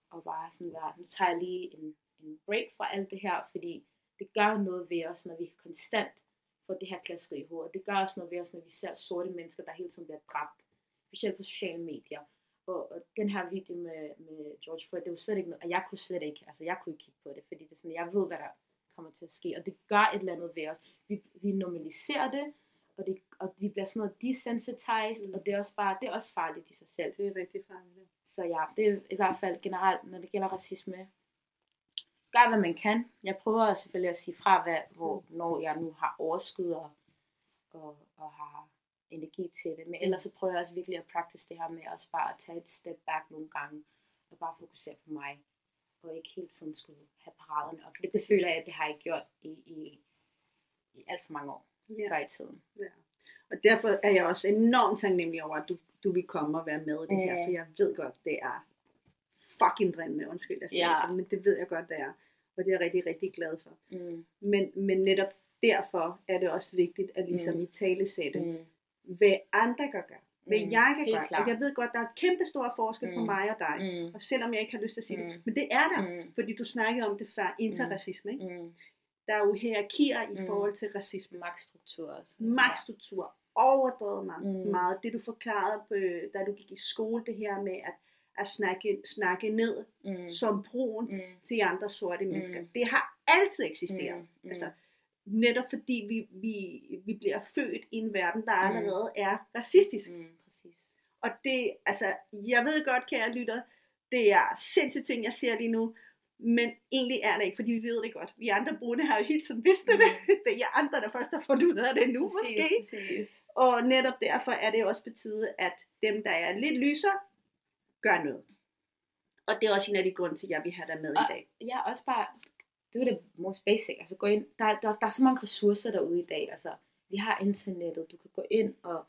og bare sådan være, nu tager jeg lige en, en break fra alt det her, fordi det gør noget ved os, når vi konstant får det her klasket i hovedet. Det gør også noget ved os, når vi ser sorte mennesker, der hele tiden bliver dræbt, specielt på sociale medier. Og, og den her video med, med George Floyd, det var slet ikke noget, og jeg kunne slet ikke, altså jeg kunne ikke kigge på det, fordi det er sådan, jeg ved, hvad der kommer til at ske, og det gør et eller andet ved os. Vi, vi normaliserer det, og, det, og vi bliver sådan noget desensitized, mm. og det er også bare, det er også farligt i sig selv. Det er rigtig farligt. Så ja, det er i hvert fald generelt, når det gælder racisme, gør hvad man kan. Jeg prøver selvfølgelig at sige fra, hvad, hvor, når jeg nu har overskud og, og, og har energi til det. Men ellers så prøver jeg også virkelig at practice det her med også bare at tage et step back nogle gange, og bare fokusere på mig, og ikke helt som skulle have paraderne op. Det, det føler jeg, at det har jeg gjort i, i, i alt for mange år ja. før i tiden. Ja. Og derfor er jeg også enormt taknemmelig over, at du, du vil komme og være med i det her, for jeg ved godt, det er fucking drænende, undskyld, jeg siger ja. det, men det ved jeg godt, det er. Og det er jeg rigtig, rigtig glad for. Mm. Men, men netop derfor er det også vigtigt, at ligesom mm. i tale sætte, mm. Hvad andre kan gøre. Hvad mm. jeg kan gøre. Og jeg ved godt, der er kæmpe stor forskel mm. på mig og dig. Mm. Og selvom jeg ikke har lyst til at sige mm. det. Men det er der. Mm. Fordi du snakkede om det før, interracisme. Ikke? Mm. Der er jo hierarkier i mm. forhold til racisme. Magtstruktur også. Magtstruktur. Overdrevet meget. Mm. meget. Det du forklarede, på, da du gik i skole, det her med, at at snakke, snakke ned mm. som brun mm. til andre sorte mennesker. Mm. Det har altid eksisteret. Mm. Mm. Altså, netop fordi vi, vi, vi bliver født i en verden, der mm. allerede er racistisk. Mm. Præcis. Og det, altså, jeg ved godt, kære lytter, det er sindssygt ting, jeg ser lige nu, men egentlig er det ikke, fordi vi ved det godt. Vi andre brune har jo helt tiden vidst det. Mm. det er jer andre, der først har fundet ud af det nu præcis, måske. Præcis. Og netop derfor er det også betydet, at dem, der er lidt lysere, gør noget. Og det er også en af de grunde til, at jeg vil have dig med og, i dag. Ja, også bare, det er det most basic. Altså gå ind, der, der, der er så mange ressourcer derude i dag. Altså, vi har internettet, du kan gå ind og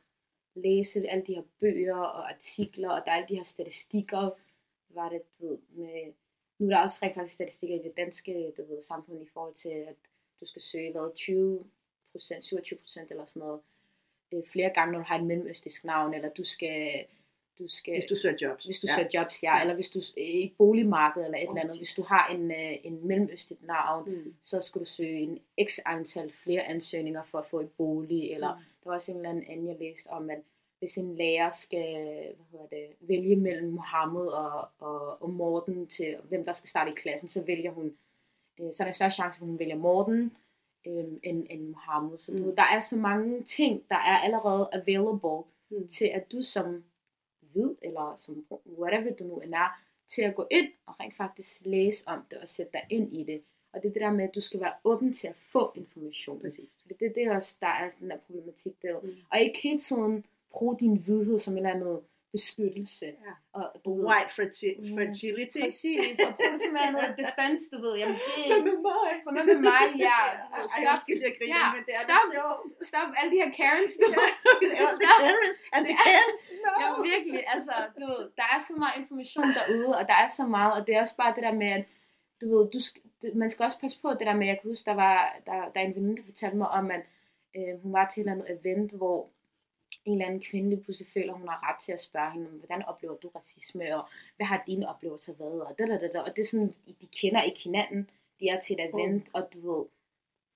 læse alle de her bøger og artikler, og der er alle de her statistikker. Var det, du ved, med, nu er der også rent faktisk statistikker i det danske du ved, samfund i forhold til, at du skal søge hvad, 20% 27% eller sådan noget, flere gange, når du har et mellemøstisk navn, eller du skal du skal, hvis du søger jobs. Hvis du ja. søger jobs, ja. ja. Eller hvis du er i boligmarkedet eller et oh, eller andet. Hvis du har en, uh, en mellemøstligt navn, mm. så skal du søge en x antal flere ansøgninger for at få et bolig. Eller mm. der var også en eller anden anden, jeg læste om, at hvis en lærer skal hvad hedder det, vælge mellem Mohammed og, og, og Morten til, hvem der skal starte i klassen, så vælger hun, øh, så er der større chance, at hun vælger Morten øh, end, end Mohammed. Så mm. du, der er så mange ting, der er allerede available mm. til, at du som hvid, eller som whatever du nu er, til at gå ind og rent faktisk læse om det og sætte dig ind i det. Og det er det der med, at du skal være åben til at få information. Præcis. Det, det, det er også, der er den der problematik der. Mm. Og ikke helt sådan bruge din vidhed som en eller anden beskyttelse. Ja. Og, du White fragility. Præcis, og det som er noget defense, du ved. Jamen, det er med mig. For med, mig, ja. Ved, stop, Ej, jeg grine, ja, men det er stop, det sjovt. Stop alle de her Karens, du ved. Du skal stoppe. The Karens and the Karens. No. Ja, virkelig, altså, du ved, der er så meget information derude, og der er så meget, og det er også bare det der med, at du ved, du skal, man skal også passe på det der med, jeg kan huske, der var der, der er en veninde, der fortalte mig om, at øh, hun var til et eller andet event, hvor en eller anden kvinde lige pludselig føler, hun har ret til at spørge hende, hvordan oplever du racisme, og hvad har dine oplevelser været, og det, det, det, og det er sådan, de kender ikke hinanden, de er til et event, mm. og du ved,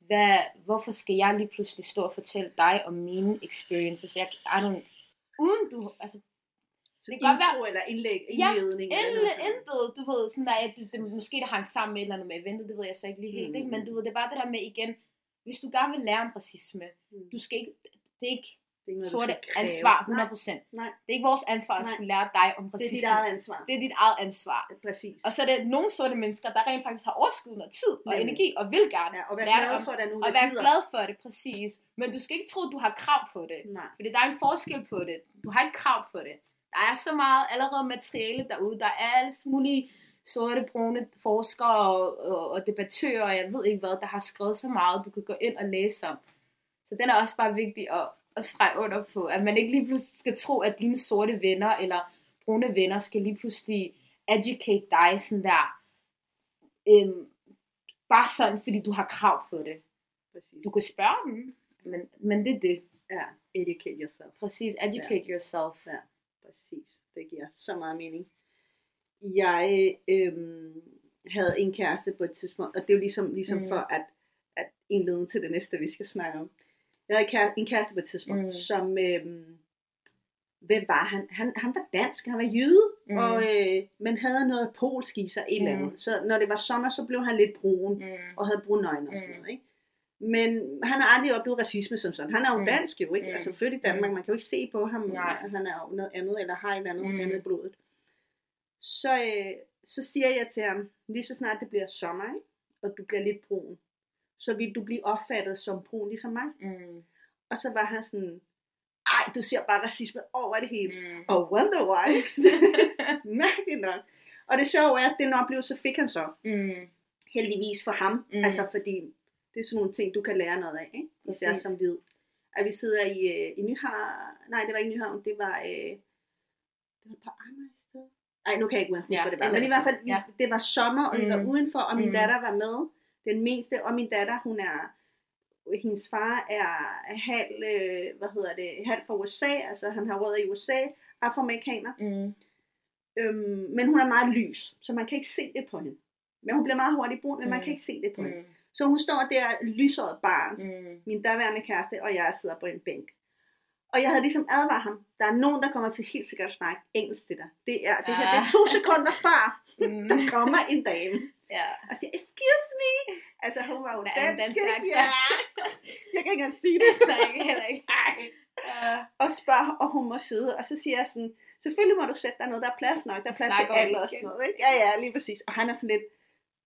hvad, hvorfor skal jeg lige pludselig stå og fortælle dig om mine experiences, jeg, I don't, uden du, altså, så det kan godt være, eller indlæg, indledning. Ja, eller intet, du ved, sådan der, at det, det, måske det hang sammen med et eller andet med eventet, det ved jeg så ikke lige helt, mm. ikke? men du ved, det er bare det der med igen, hvis du gerne vil lære om racisme, mm. du skal ikke, det er ikke, det er noget, sorte ansvar 100%. Nej, nej. Det er ikke vores ansvar at skulle lære dig om racisme. Det er dit eget ansvar. Det er dit eget ansvar. Ja, præcis. Og så er det nogle sorte mennesker, der rent faktisk har overskud og tid og Nemlig. energi og vil gerne ja, og være lære glad for det, og være glad for det, præcis. Men du skal ikke tro, at du har krav på det. Nej. Fordi der er en forskel på det. Du har ikke krav på det. Der er så meget allerede materiale derude. Der er alle mulige sorte, brune forskere og, og, og debattører, og jeg ved ikke hvad, der har skrevet så meget, du kan gå ind og læse om. Så den er også bare vigtig at, at strege under på, at man ikke lige pludselig skal tro, at dine sorte venner eller brune venner skal lige pludselig educate dig sådan der, øhm, bare sådan, fordi du har krav på det. Præcis. Du kan spørge dem, men, men det er det. Ja, educate yourself. Præcis, educate ja. yourself. Ja. Præcis. Det giver så meget mening. Jeg øhm, havde en kæreste på et tidspunkt, og det er jo ligesom, ligesom Mm. for at, at indlede til det næste, vi skal snakke om. Jeg havde en kæreste, en kæreste på et tidspunkt, Mm. mm. som, øhm, hvem var han? han? Han var dansk, han var jyde, Mm. mm. og, øh, men havde noget polsk i sig, et eller Mm. andet. Så når det var sommer, så blev han lidt brun, Mm. og havde brune øjne og sådan Mm. noget, ikke? Men han har aldrig oplevet racisme som sådan. Han er jo Mm. dansk jo, ikke? Mm. Altså født i Danmark, man kan jo ikke se på ham, Nej. at han er jo noget andet, eller har et eller andet, Mm. mm. andet i blodet. Så, øh, så siger jeg til ham, lige så snart det bliver sommer, ikke? og du bliver lidt brun, så vil du blive opfattet som brun ligesom mig. Mm. Og så var han sådan, ej, du ser bare racisme over det hele. Mm. Og wonder why. Mærkeligt nok. Og det sjove er, at den oplevelse fik han så Mm. heldigvis for ham. Mm. Altså fordi det er sådan nogle ting, du kan lære noget af, ikke? især Præcis. som hvid. At vi sidder i, øh, i Nyhavn, nej det var ikke Nyhavn, det var, øh, det var på Amager et sted. Ej, nu kan jeg ikke huske, Ja, hvad det var. Men i hvert fald, ja. ja. det var sommer, og vi var Mm. udenfor, og min Mm. datter var med. Den mindste, og min datter, hun er, hendes far er halv, øh, hvad hedder det, halv fra USA, altså han har rødder i USA, afroamerikaner. Mm. Øhm, men hun er meget lys, så man kan ikke se det på hende. Men hun bliver meget hurtigt brun, men man Mm. kan ikke se det på hende. Mm. Så hun står der, lysåret barn, Mm. min daværende kæreste, og jeg sidder på en bænk. Og jeg havde ligesom advaret ham, der er nogen, der kommer til helt sikkert at snakke engelsk til dig. Det er, det her, det er to sekunder før, Mm. der kommer en dame. Ja. Og siger, excuse me. Altså hun var jo anden dansk. dansk. Ja. Jeg kan ikke engang sige det. Nej, ikke heller ikke. Uh, og spørger, og hun må sidde. Og så siger jeg sådan, selvfølgelig må du sætte dig ned, der er plads nok, der er plads til alle og sådan noget. Ikke? Ja, ja, lige præcis. Og han er sådan lidt,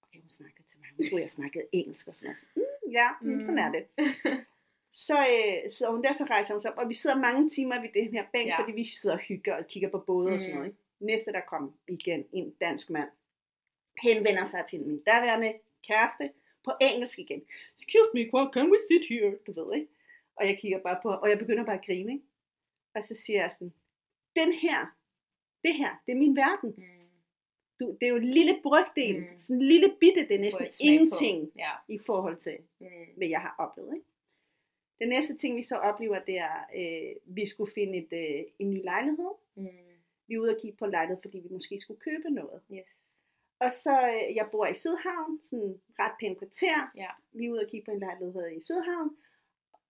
okay, hun snakkede til mig, hun troede, jeg snakkede engelsk og sådan noget. Så, Mm, ja, mm, Mm. sådan er det. Så øh, sidder hun der, så rejser hun sig op, og vi sidder mange timer ved den her bænk, Ja. fordi vi sidder og hygger og kigger på både og sådan Mm. noget. Ikke? Næste, der kom igen, en dansk mand, henvender sig til min daværende kæreste på engelsk igen. Excuse me, well, can we sit here? Du ved, ikke? Og jeg kigger bare på, og jeg begynder bare at grine, ikke? Og så siger jeg sådan, den her, det her, det er min verden. mm. Du, det er jo en lille brygdel, Mm. mm. sådan en lille bitte, det er næsten på. ingenting Ja. i forhold til, Mm. hvad jeg har oplevet. Ikke? Den næste ting, vi så oplever, det er, øh, vi skulle finde et, øh, en ny lejlighed. Mm. Vi er ude og kigge på lejlighed, fordi vi måske skulle købe noget. Yes. Og så, øh, jeg bor i Sydhavn, sådan ret pænt kvarter. Ja. Vi er ude og kigge på en lejlighed i Sydhavn.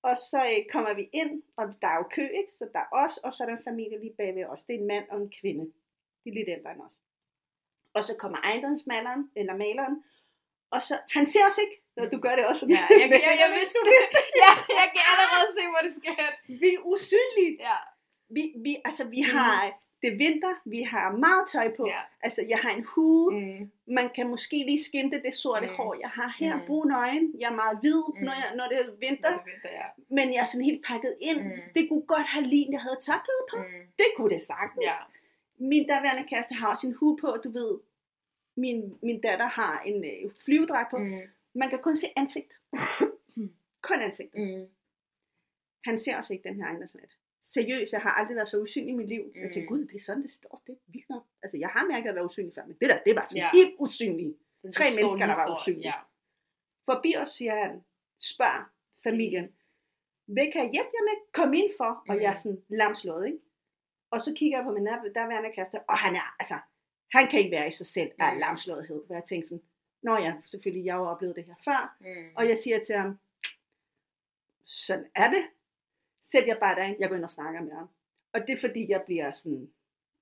Og så øh, kommer vi ind, og der er jo kø, ikke? Så der er os, og så er der en familie lige bagved os. Det er en mand og en kvinde. De er lidt ældre end os. Og så kommer ejendomsmaleren, eller maleren, og så, han ser os ikke. Og du gør det også. Ja, jeg, jeg, jeg, jeg vidste. Ja, jeg kan allerede se, hvor det skal hen. Vi er usynlige. Ja. Vi, vi, altså, vi har, det er vinter, vi har meget tøj på. Ja. Altså, jeg har en hue, Mm. man kan måske lige skimte det sorte Mm. hår, jeg har her, Mm. brune øjne, jeg er meget hvid, Mm. når, jeg, når det er vinter, Det er vinter, ja. men jeg er sådan helt pakket ind. Mm. Det kunne godt have lignet, jeg havde tørklæde på. Mm. Det kunne det sagtens. Ja. Min daværende kæreste har også en hue på, du ved. Min, min datter har en øh, flyvedragt på. Mm. Mm. Man kan kun se ansigt. Mm. kun ansigt. Mm. Han ser også ikke den her ejendomsmat. Seriøst, jeg har aldrig været så usynlig i mit liv. Mm. Jeg tænkte, Mm. gud, det er sådan, det står. Det er vildt nok. Altså, jeg har mærket at være usynlig før, men det der, det var sådan Ja. helt usynligt. Tre mennesker, der var for- usynlige. Ja. Forbi os, siger han, spørg familien, hvad kan jeg hjælpe jer med? Kom ind for. Og Mm. jeg er sådan lamslået, ikke? Og så kigger jeg på min der- derværende kæreste, og han er, altså, han kan ikke være i sig selv af Mm. lamslåethed. Hvor jeg tænkte sådan, nå ja, selvfølgelig, jeg har jo oplevet det her før. Mm. Og jeg siger til ham, sådan er det. Sæt jer bare derind, jeg går ind og snakker med ham. Og det er fordi, jeg bliver sådan,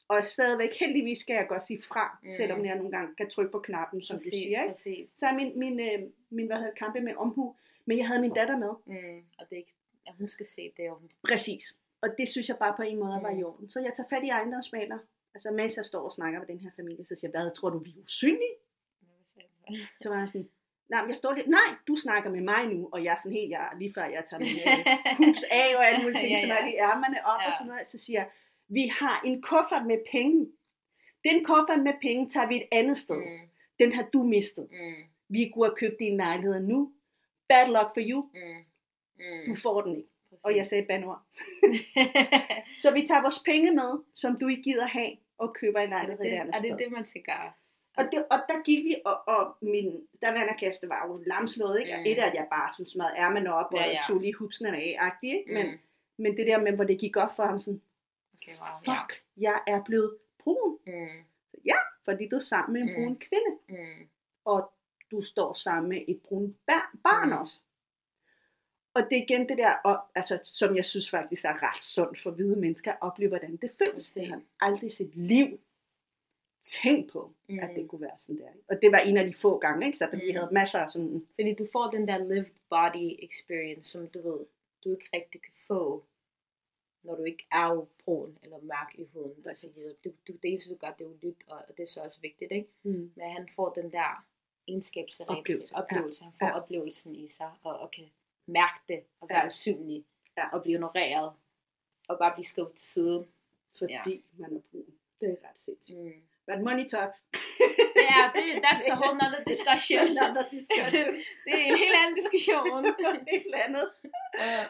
og stadigvæk heldigvis skal jeg godt sige fra, Mm. mm. selvom jeg nogle gange kan trykke på knappen, som præcis, du siger. Ikke? Præcis. Så er min, min, øh, min hvad hedder, kampe med omhu, men jeg havde min datter med. Mm. Og det er ikke, ja, hun skal se det, og hun Præcis. Og det synes jeg bare på en måde var Mm. i orden. Så jeg tager fat i ejendomsmaler, altså mens jeg står og snakker med den her familie, så siger jeg, hvad tror du, vi er usynlige? Så var jeg sådan, nej, men jeg står lidt, nej, du snakker med mig nu, og jeg er sådan helt, jeg, lige før jeg tager min øh, hoops af og alle mulige ting, Ja, ja, så er lige ærmerne op Ja. og sådan noget, så siger jeg, vi har en kuffert med penge. Den kuffert med penge tager vi et andet sted. Mm. Den har du mistet. Mm. Vi kunne have købt din lejlighed nu. Bad luck for you. Mm. Mm. Du får den ikke. Præcis. Og jeg sagde bandord. Så vi tager vores penge med, som du ikke gider have, og køber en lejlighed et det, andet er det sted. det, man skal gøre? Og, det, og der gik vi, og, og min daværende kæreste var jo lamslået, ikke? Mm. Og et af, at jeg bare sådan smadrede ærmen op, og Ja, ja, ja. tog lige hupsen af, agtigt, ikke? Men, Mm. men det der med, hvor det gik op for ham, sådan, Okay, wow. fuck, jeg er blevet brun, Ja. Mm. fordi du er sammen med en Mm. brun kvinde, Mm. og du står sammen med et brun bar- barn Mm. også. Og det er igen det der, og, altså, som jeg synes faktisk er ret sundt for hvide mennesker, at opleve, hvordan det føles. Det har aldrig sit liv tænkt på, mm. at det kunne være sådan der. Og det var en af de få gange, ikke? Så mm. vi Mm. havde masser af sådan, Fordi du får den der lived body experience, som du ved, du ikke rigtig kan få, når du ikke er brun eller mørk i huden. Og så Præcis. videre. Du, du, det eneste du gør, det er jo lyt, og, det er så også vigtigt, ikke? mm. Men han får den der egenskabsrejse, Oplevelse, ja. oplevelse. Han får Ja. oplevelsen i sig, og, og kan mærke det, og være Ja. usynlig, Ja. og blive ignoreret, og bare blive skubbet til side. fordi ja. man er brun. Det er ret sindssygt. Mm. But money talks. Ja, det, that's a whole nother discussion. Another discussion. det er en helt anden diskussion. Helt andet. uh,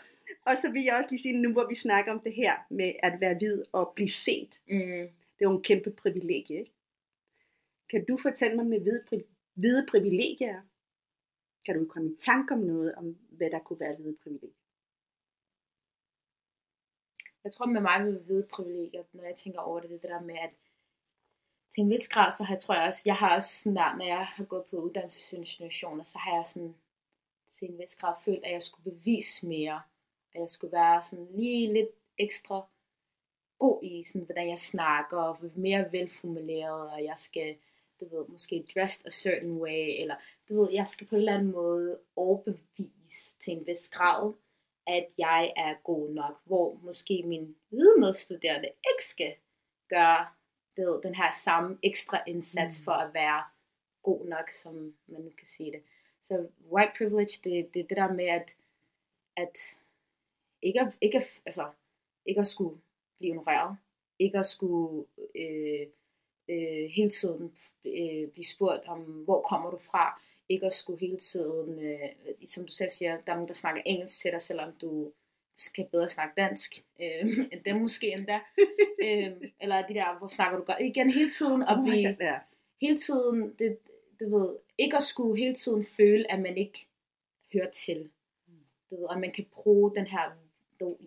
Og så vil jeg også lige sige, nu hvor vi snakker om det her med at være hvid og blive set. mm. Det er jo en kæmpe privilegie, ikke? Kan du fortælle mig med hvide, pri- hvide privilegier? Kan du komme i tanke om noget, om hvad der kunne være hvide privilegier? Jeg tror med mig vil hvide privilegier, når jeg tænker over det, det der med, at til en vis grad, så har jeg, tror jeg også, jeg har også sådan der, når jeg har gået på uddannelsesinstitutioner, så har jeg sådan til en vis grad følt, at jeg skulle bevise mere, at jeg skulle være sådan lige lidt ekstra god i, sådan, hvordan jeg snakker, og mere velformuleret, og jeg skal, du ved, måske dressed a certain way, eller du ved, jeg skal på en eller anden måde overbevise til en vis grad, at jeg er god nok, hvor måske min hvide medstuderende ikke skal gøre ved, den her samme ekstra indsats Mm. for at være god nok, som man nu kan sige det. Så white privilege, det, det er det der med, at, at ikke, at, ikke, at, altså, ikke at skulle blive ignoreret, ikke at skulle øh, øh, hele tiden øh, blive spurgt om, hvor kommer du fra, ikke at skulle hele tiden, øh, som du selv siger, der er nogen, der snakker engelsk til dig, selvom du skal bedre snakke dansk, øh, end dem måske endda. øh, eller de der, hvor snakker du godt. Igen hele tiden at blive, ja. hele tiden, det, du ved, ikke at skulle hele tiden føle, at man ikke hører til. Du ved, at man kan bruge den her,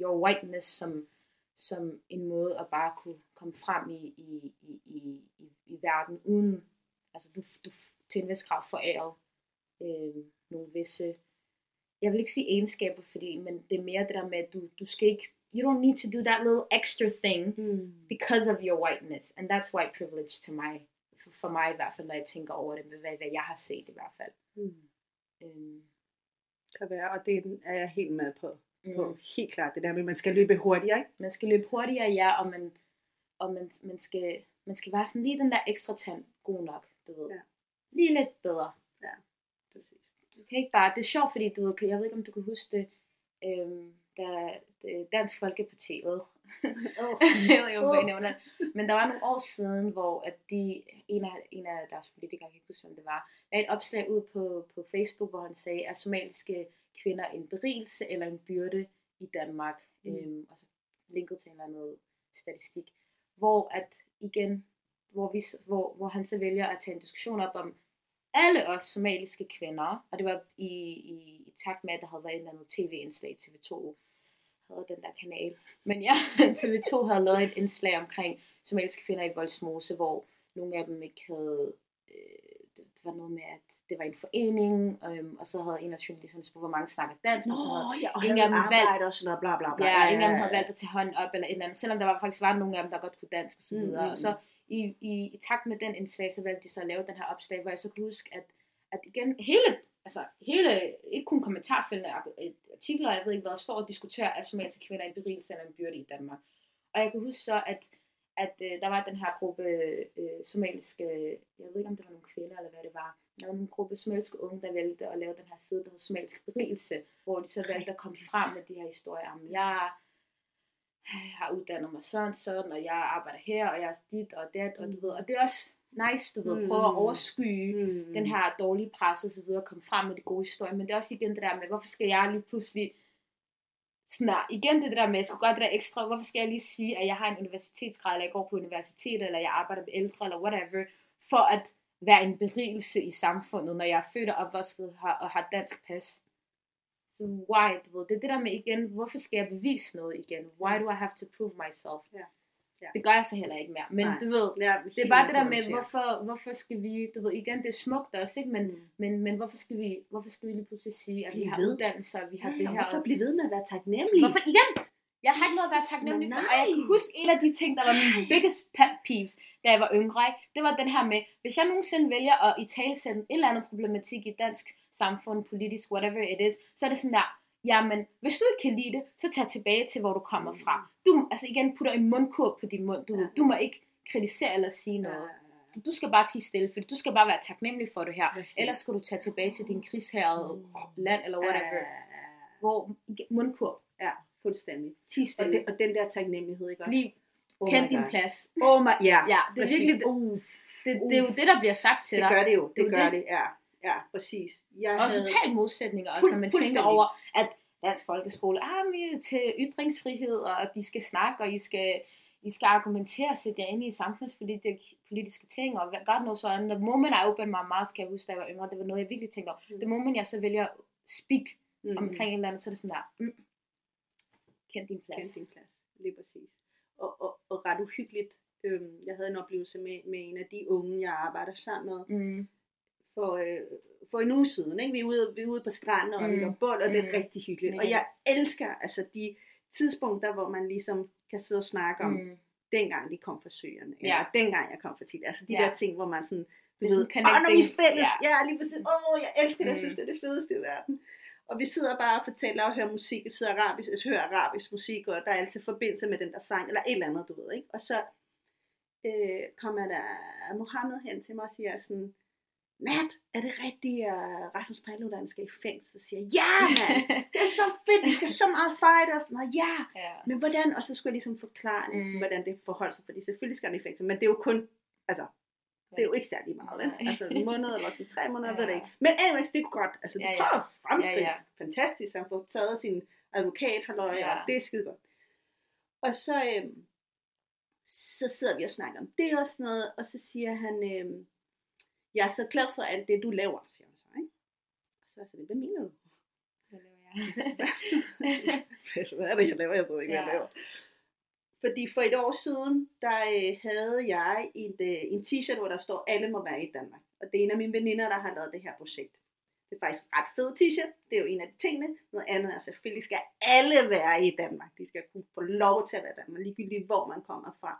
your whiteness, som, som en måde at bare kunne komme frem i, i, i, i, i, i verden, uden, altså du, du til en vis grad foræret øh, nogle visse, jeg vil ikke sige egenskaber, fordi, men det er mere det der med, at du, du skal ikke, you don't need to do that little extra thing, Mm. because of your whiteness. And that's white privilege to mig. For, for mig i hvert fald, når jeg tænker over det, hvad, hvad jeg har set i hvert fald. Mm. Øhm, Kan være, og det er jeg helt med på. på. mm. Helt klart, det der med, at man skal løbe hurtigere, ikke? Man skal løbe hurtigere, ja, og man, og man, man, skal, man skal være sådan lige den der ekstra tand god nok, du ved. Ja. Lige lidt bedre. Præcis. Kan ikke bare, det er sjovt, fordi du ved, jeg ved ikke, om du kan huske det, øhm, da Dansk Folkeparti, øh, jeg ved ikke, jeg nævner. Men der var nogle år siden, hvor at de, en, af, en af deres politikere, jeg kan ikke huske, hvem det var, lagde et opslag ud på, på Facebook, hvor han sagde, at somaliske kvinder en berigelse eller en byrde i Danmark. Mm. Øhm, og så linket til en eller anden statistik. Hvor at igen, hvor, vi, hvor, hvor han så vælger at tage en diskussion op om alle os somaliske kvinder, og det var i, i, i takt med, at der havde været et eller andet tv-indslag TV2, havde den der kanal. Men ja, TV2 havde lavet et indslag omkring somaliske kvinder i Voldsmose, hvor nogle af dem ikke havde, øh, det var noget med, at det var en forening, øhm, og så havde en af journalisterne spurgt, hvor mange snakker dansk, og så havde Nå, ja, og ingen havde af dem valgt- arbejde og sådan noget, bla bla bla. Ja, ingen af dem havde valgt at tage hånden op eller et eller andet, selvom der var faktisk var nogle af dem, der godt kunne dansk og så Mm, videre. mm, Og så i, i, i takt med den indslag, så valgte de så at lave den her opslag, hvor jeg så kunne huske, at, at igen, hele, altså hele, ikke kun kommentarfeltene, artikler, jeg ved ikke hvad, står og diskuterer, at somaliske kvinder er en berigelse eller en byrde i Danmark. Og jeg kan huske så, at, at øh, der var den her gruppe øh, somaliske, jeg ved ikke om det var nogle kvinder eller hvad det var, der var en gruppe somaliske unge, der valgte at lave den her side, der hedder somalisk berigelse, hvor de så valgte at komme frem med de her historier om, jeg har uddannet mig sådan, sådan, og jeg arbejder her, og jeg er dit og det, og du ved, og det er også nice, du ved, Mm. prøve at overskye Mm. den her dårlige pres og så videre, komme frem med de gode historier, men det er også igen det der med, hvorfor skal jeg lige pludselig snart, igen det der med, jeg skulle gøre det der ekstra, hvorfor skal jeg lige sige, at jeg har en universitetsgrad, eller jeg går på universitet, eller jeg arbejder med ældre, eller whatever, for at være en berigelse i samfundet, når jeg er født og her og har dansk pas. Så why, du ved, det er det der med igen, hvorfor skal jeg bevise noget igen? Why do I have to prove myself? Ja. Ja. Det gør jeg så heller ikke mere. Men Nej. du ved, Ja, det er bare det der med, hvorfor, hvorfor skal vi, du ved, igen, det er smukt også, ikke? Men, Mm. men, men hvorfor skal vi, hvorfor skal vi lige pludselig sige, at vi Blive har ved. uddannelser, vi har Ja, det her. hvorfor blive ved med at være taknemmelig? Hvorfor igen? Jeg har ikke noget at være taknemmelig for. Og jeg kan huske en af de ting, der var min biggest pet peeves, da jeg var yngre. Ikke? Det var den her med, hvis jeg nogensinde vælger at i talesætte en eller anden problematik i dansk samfund, politisk, whatever it is, så er det sådan der, jamen, hvis du ikke kan lide det, så tag tilbage til, hvor du kommer fra. Du, altså igen, putter en mundkurv på din mund. Du, Ja. du må ikke kritisere eller sige noget. Du, du skal bare tige stille, for du skal bare være taknemmelig for det her. Præcis. Ellers skal du tage tilbage til din krigshærede land, eller whatever. Ja, Hvor mundkurv, ja, fuldstændig. tige Og, stille. det, og den der taknemmelighed, ikke også? Lige oh kend din God. plads. Oh my, ja, Ja, det er præcis. virkelig, Uh, det, det er jo det, der bliver sagt til det dig. gør det jo, det Det gør det. det, ja. Ja, præcis. Jeg Og totalt modsætninger også, når man tænker over, at dansk folkeskole er mere til ytringsfrihed, og de skal snakke, og I skal, I skal argumentere og sætte jer ind i samfundspolitiske politiske ting, og hvad- God knows what. And the moment I opened my mouth, kan jeg huske, da jeg var yngre, det var noget, jeg virkelig tænkte over. Mm. The moment jeg så vælger at speak mm, omkring et eller andet, så er det sådan der, mm, kend din plads. Kend din plads, lige præcis. Og, og, og ret uhyggeligt. Øhm, jeg havde en oplevelse med, med en af de unge, jeg arbejder sammen med, Mm, for, øh, for en uge siden. Ikke? Vi, er ude, vi er ude på stranden, og mm. vi Mm. bold, og det er Mm. rigtig hyggeligt. Og Mega. jeg elsker altså de tidspunkter, hvor man ligesom kan sidde og snakke om, mm. dengang de kom fra eller Ja. dengang jeg kom fra Tidligere. Altså de Ja. der ting, hvor man sådan, du ved, åh, når vi er fælles, Ja. ja, lige præcis, åh, jeg elsker det, jeg Mm. synes, det er det fedeste i verden. Og vi sidder bare og fortæller og hører musik, jeg sidder arabisk, jeg hører arabisk musik, og der er altid forbindelse med den der sang, eller et eller andet, du ved, ikke? Og så øh, kommer der Mohammed hen til mig og siger sådan, Nat, er det rigtigt, at Rasmus Paludan skal i fængsel? Så siger jeg, ja, mand, det er så fedt, vi skal så meget fight, og sådan noget, ja. Ja. Men hvordan, og så skulle jeg ligesom forklare, Mm. mm. hvordan det forholdt sig, fordi selvfølgelig skal han i fængsel, men det er jo kun, altså, det er jo ikke særlig meget, vel? Altså en måned eller sådan tre måneder, ja. Ved det ikke. Men anyways, det er godt, altså du Ja, ja, prøver at fremskridt, Ja, ja, fantastisk, han får taget sin advokat, halløj, ja. og det er skide godt. Og så, øhm, så sidder vi og snakker om det og sådan noget, og så siger han, øhm, jeg er så glad for alt det, du laver, siger han så, ikke? Og så er jeg sådan, hvad mener du? Hvad laver jeg? hvad er det, jeg laver? Jeg ved ikke, hvad Ja. jeg laver. Fordi for et år siden, der øh, havde jeg et, øh, en t-shirt, hvor der står, alle må være i Danmark. Og det er en af mine veninder, der har lavet det her projekt. Det er faktisk ret fed t-shirt. Det er jo en af de tingene. Noget andet er, selvfølgelig skal alle være i Danmark. De skal kunne få lov til at være i Danmark, ligegyldigt hvor man kommer fra.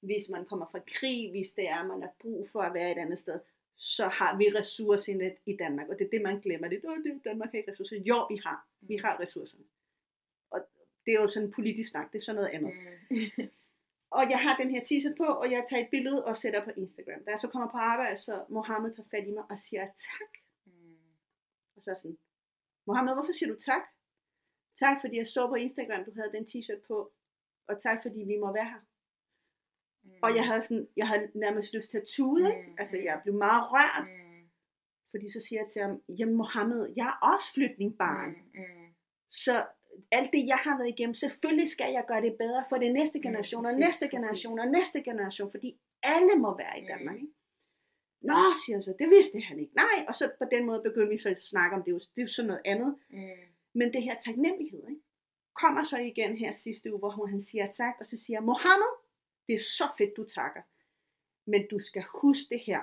Hvis man kommer fra krig, hvis det er, man har brug for at være et andet sted, så har vi ressourcerne i Danmark. Og det er det, man glemmer. Det "Åh, det er Danmark har ikke ressourcer. Jo, vi har. Vi har ressourcerne. Og det er jo sådan en politisk snak. Det er sådan noget andet. Mm. Og jeg har den her t-shirt på, og jeg tager et billede og sætter på Instagram. Da jeg så kommer på arbejde, så Mohammed tager fat i mig og siger tak. Mm. Og så er sådan, Mohammed, hvorfor siger du tak? Tak, fordi jeg så på Instagram, du havde den t-shirt på. Og tak, fordi vi må være her. Mm. Og jeg havde, sådan, jeg havde nærmest lyst til at tude. Mm, Mm. Altså, mm. jeg blev meget rørt. Mm. Fordi så siger jeg til ham, jamen Mohammed, jeg er også flytningbarn. Mm. Mm. Så alt det, jeg har været igennem, selvfølgelig skal jeg gøre det bedre for det næste generation, og præcis, næste præcis. generation, og næste generation, fordi alle må være i Mm. Danmark. Ikke? Nå, siger jeg så, det vidste han ikke. Nej, og så på den måde begyndte vi så at snakke om det, det er jo sådan noget andet. Mm. Men det her taknemmelighed, ikke? kommer så igen her sidste uge, hvor han siger tak, og så siger Mohammed, det er så fedt, du takker. Men du skal huske det her.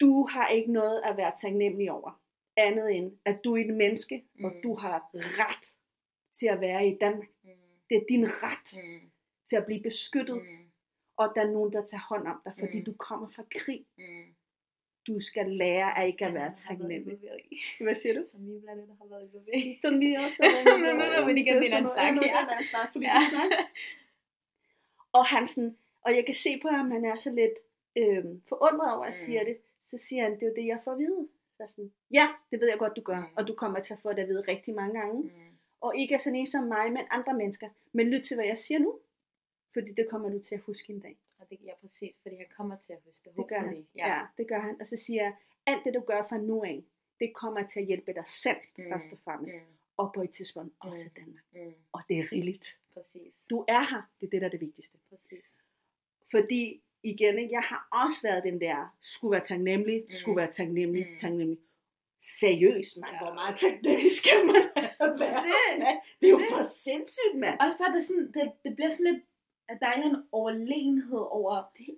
Du har ikke noget at være taknemmelig over. Andet end, at du er et menneske, mm. og du har ret til at være i Danmark. Mm. Det er din ret Mm. til at blive beskyttet, Mm. og der er nogen, der tager hånd om dig, fordi Mm. du kommer fra krig. Mm. Du skal lære at ikke at være Har været taknemmelig. i. Hvad siger du? Som vi blandt andet har været involveret i. Som vi også Men- men- men igen, det er en snak, det er en snak, fordi ja. Og han sådan, og jeg kan se på ham, han er så lidt øh, forundret over, at jeg Mm. siger det. Så siger han, det er jo det, jeg får at vide. Så jeg sådan, ja, det ved jeg godt, du gør. Mm. Og du kommer til at få det at vide rigtig mange gange. Mm. Og ikke er sådan en som mig, men andre mennesker. Men lyt til, hvad jeg siger nu. Fordi det kommer du til at huske en dag. Og det ja, præcis, fordi han kommer til at huske det. Det gør han. Ja. ja, det gør han. Og så siger jeg, alt det du gør fra nu af, det kommer til at hjælpe dig selv, mm. Mm. først og fremmest. Mm. Og på et tidspunkt også Mm. Danmark. Mm. Og det er rigeligt. Præcis. Du er her. Det er det, der er det vigtigste. Præcis. Fordi igen, ikke? jeg har også været den der, skulle være taknemmelig, Mm. skulle være taknemmelig, Mm. taknemmelig. Seriøst, man, Ja. hvor meget taknemmelig skal man være, Det-? Det er jo det- for sindssygt, mand. Også bare, det, sådan, det, det bliver sådan lidt, at der er en overlegenhed over,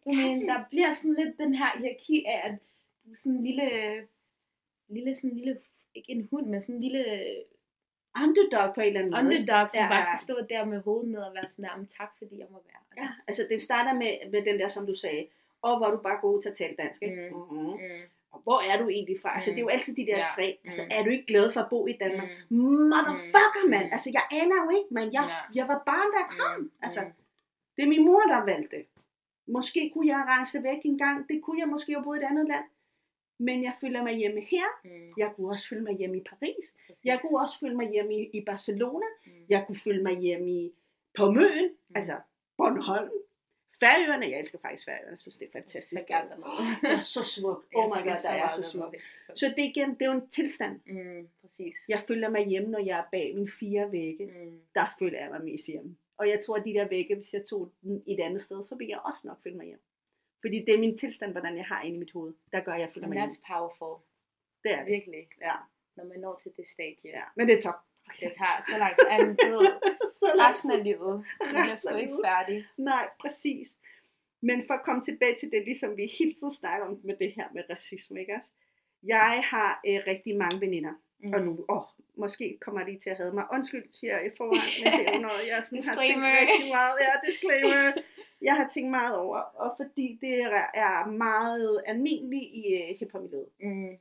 men der bliver sådan lidt den her hierarki af, at du er sådan en lille, lille, sådan en lille, ikke en hund, men sådan en lille Underdog på en eller anden måde. underdog, som Ja, bare skal stå der med hovedet ned og være sådan der, "Men tak fordi jeg må være. her." Ja, altså det starter med, med den der, som du sagde, og hvor er du bare god til at tale dansk, ikke? Mm. Mm-hmm. Mm. Og hvor er du egentlig fra? Altså Mm. det er jo altid de der Ja. tre. Altså Mm. er du ikke glad for at bo i Danmark? Mm. Motherfucker, mand! Mm. Altså jeg aner jo ikke, men jeg, Ja. jeg var barn, der kom. Mm. Altså Mm. det er min mor, der valgte. Måske kunne jeg rejse væk en gang. Det kunne jeg måske have boet i et andet land. Men jeg føler mig hjemme her. Mm. Jeg kunne også føle mig hjemme i Paris. Præcis. Jeg kunne også føle mig hjemme i, i Barcelona. Mm. Jeg kunne føle mig hjemme i, på Møn, mm. altså Bornholm. Færøerne, jeg elsker faktisk Færøerne, jeg synes det er fantastisk. Det er så smukt. Oh my god, der er så smukt. Så det er igen, det er jo en tilstand. Mm, præcis. Jeg føler mig hjemme, når jeg er bag mine fire vægge. Mm. Der føler jeg mig mest hjemme. Og jeg tror, at de der vægge, hvis jeg tog den et andet sted, så vil jeg også nok føle mig hjemme. Fordi det er min tilstand, hvordan jeg har inde i mit hoved. Der gør, jeg føler mig that's powerful. Det er det. Virkelig. Ja, Når man når til det stadie. ja. Men det tager. Det tager så lang tid. Jamen, du ved, resten af livet. Du bliver sgu ikke færdig. Nej, præcis. Men for at komme tilbage til det, ligesom vi hele tiden snakker om med det her med racisme, ikke også? Jeg har øh, rigtig mange veninder, Mm. og nu, åh, måske kommer de til at have mig. Undskyld, siger jeg i forvejen, men det er jo noget, jeg sådan har tænkt rigtig meget. Ja, disclaimer. Jeg har tænkt meget over, og fordi det er- meget almindeligt i øh, hiphop-miljøet. Mm.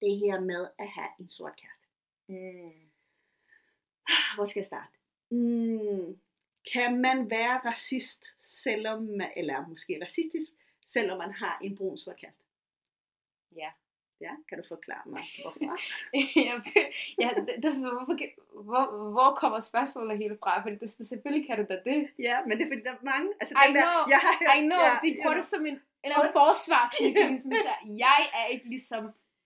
Det her med at have en sort kæreste. Mm. Hvor skal jeg starte? Mm, kan man være racist, selvom man, eller måske racistisk, selvom man har en brun sort kæreste? Ja. Ja, kan du forklare mig, hvorfor? ja, det, det, hvorfor, hvor, hvor kommer spørgsmålet helt fra? Fordi det, selvfølgelig kan du da det. ja, men det er fordi, der er mange. Altså, I den der, know, jeg har, I know, ja, de bruger det som en, en eller anden forsvarsmekanisme. Så jeg er ikke ligesom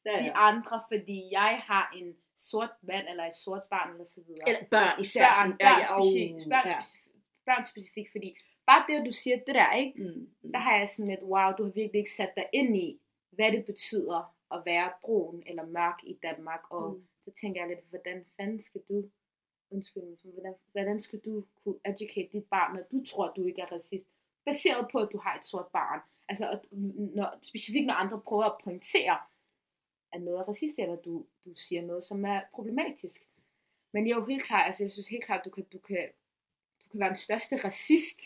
ja, de ja. andre, fordi jeg har en sort mand, eller et sort barn, eller så videre. Eller børn især. børn, sådan, børn, ja, specifikt, børn, ja. specifikt, børn specifikt, fordi bare det, at du siger det der, ikke? Mm, mm. der har jeg sådan lidt, wow, du har virkelig ikke sat dig ind i, hvad det betyder at være brun eller mørk i Danmark, og Mm. så tænker jeg lidt, hvordan fanden skal du, undskyld mig, hvordan, hvordan skal du kunne educate dit barn, når du tror, du ikke er racist, baseret på, at du har et sort barn. Altså, når, specifikt når andre prøver at pointere, at noget er racist, eller du, du siger noget, som er problematisk. Men jeg er jo helt klart, altså jeg synes helt klart, du kan, du kan, du kan være den største racist,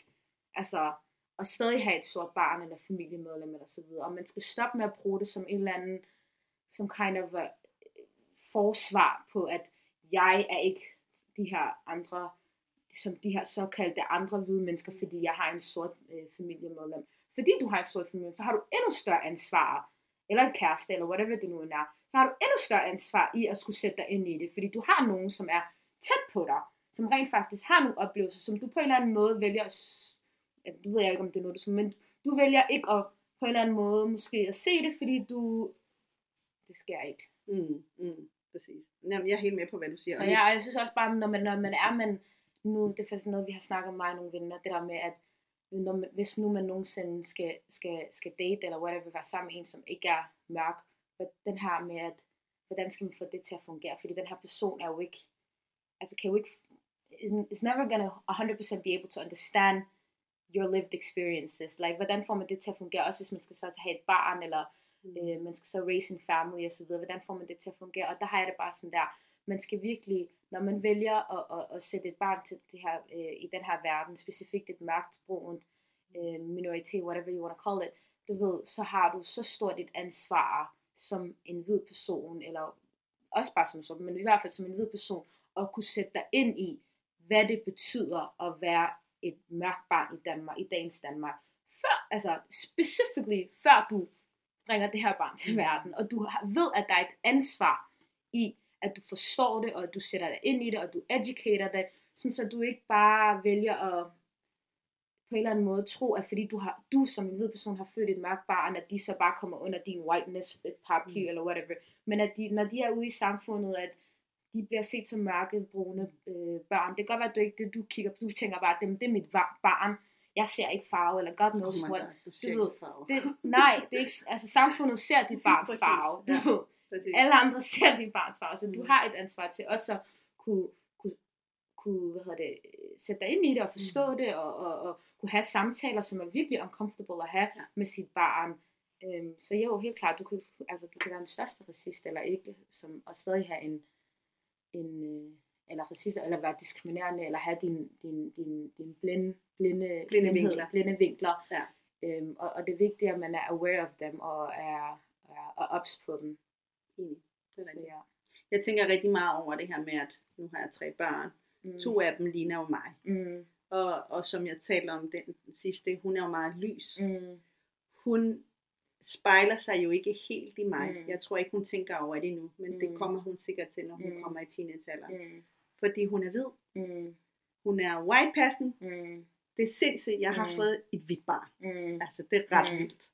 altså, og stadig have et stort barn, eller familiemedlem, eller så videre. Og man skal stoppe med at bruge det som en eller anden, som kind of a øh, forsvar på, at jeg er ikke de her andre, som de her såkaldte andre hvide mennesker, fordi jeg har en sort øh, familiemedlem. Fordi du har et sort familiemedlem, så har du endnu større ansvar, eller en kæreste, eller whatever det nu end er, så har du endnu større ansvar i at skulle sætte dig ind i det, fordi du har nogen, som er tæt på dig, som rent faktisk har nogle oplevelser, som du på en eller anden måde vælger at, ja, du ved jeg ikke, om det er noget, du, men du vælger ikke at på en eller anden måde måske at se det, fordi du, det sker ikke. Mm, mm, præcis. Jamen, jeg er helt med på, hvad du siger. Så jeg, jeg synes også bare, når man, når man er, man, nu, det er faktisk noget, vi har snakket om mig og nogle venner, det der med, at når man, hvis nu man nogensinde skal, skal, skal date, eller whatever, være sammen med en, som ikke er mørk, den her med, at hvordan skal man få det til at fungere, fordi den her person er jo ikke, altså kan jo ikke, is never gonna 100% be able to understand your lived experiences, like hvordan får man det til at fungere, også hvis man skal så have et barn, eller Mm. øh, man skal så raise en family og så videre, hvordan får man det til at fungere, og der har jeg det bare sådan der, man skal virkelig, når man vælger at, at, at sætte et barn til det her, øh, i den her verden, specifikt et mørkt, brunt, øh, minoritet, whatever you want to call it, du ved, så har du så stort et ansvar som en hvid person, eller også bare som sådan, men i hvert fald som en hvid person, at kunne sætte dig ind i, hvad det betyder at være et mørkt barn i Danmark, i dagens Danmark. Før, altså specifically, før du bringer det her barn til verden, og du ved, at der er et ansvar i, at du forstår det, og at du sætter dig ind i det, og du educater det, sådan så du ikke bare vælger at på en eller anden måde tro, at fordi du, har, du som en hvid person har født et mørkt barn, at de så bare kommer under din whiteness paraply Mm. eller whatever. Men at de, når de er ude i samfundet, at de bliver set som mørke, brune øh, børn. Det kan godt være, at du ikke det, du kigger på. Du tænker bare, at det, det er mit barn. jeg ser ikke farve, eller God knows Oh. God, du ser ved, ikke farve. Det, nej, det er ikke, altså samfundet ser dit barns farve. Du ja. ved, alle andre ser dit barns farve, så du Mm. har et ansvar til også at kunne, kunne, kunne hvad hedder det, sætte dig ind i det og forstå Mm. det, og, og, og kunne have samtaler, som er virkelig uncomfortable at have Ja. med sit barn. Øhm, så jo, helt klart, du kan, altså, du kan være den største racist, eller ikke, som, og stadig have en, en øh, eller racist, eller være diskriminerende, eller have din, din, din, din blinde, blinde, blindhed, vinkler. blinde vinkler. Ja. Øhm, og, og det er vigtigt, at man er aware of dem, og er, er, er ops på dem. Enig. Det er ja. Jeg tænker rigtig meget over det her med, at nu har jeg tre børn. Mm. To af dem ligner jo mig. Mm. Og, og som jeg talte om den sidste, hun er jo meget lys. Mm. Hun spejler sig jo ikke helt i mig. Mm. Jeg tror ikke, hun tænker over det nu, men det Mm. kommer hun sikkert til, når hun Mm. kommer i teenagealderen. Mm. Fordi hun er hvid. Mm. Hun er white passing. Mm. Det er sindssygt. Jeg har Mm. fået et hvidt barn. Mm. Altså, det er ret Mm. vildt.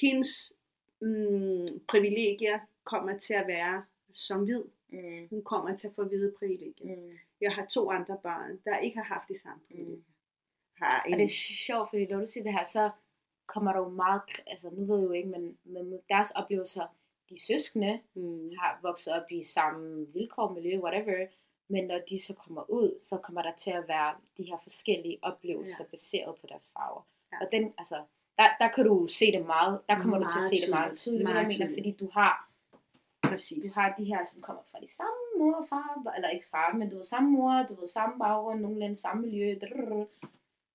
Hendes mm, privilegier kommer til at være som hvid. Mm. Hun kommer til at få hvide privilegier. Mm. Jeg har to andre børn, der ikke har haft de samme privilegier. Mm. Har Og en, det er sjovt, fordi når du siger det her, så kommer der jo meget, altså nu ved jeg jo ikke, men, men deres oplevelser, de søskende mm, har vokset op i samme vilkår, miljø, whatever, men når de så kommer ud, så kommer der til at være de her forskellige oplevelser ja. baseret på deres farver. Ja. Og den, altså, der, der kan du se det meget, der kommer du til at Meget se det meget tydeligt. tydeligt, hvad jeg Meget mener, tydeligt. fordi du har præcis. du har de her, som kommer fra de samme mor og far, eller ikke far, men du ved, samme mor, du ved, samme baggrund, nogenlunde samme miljø, drrrr,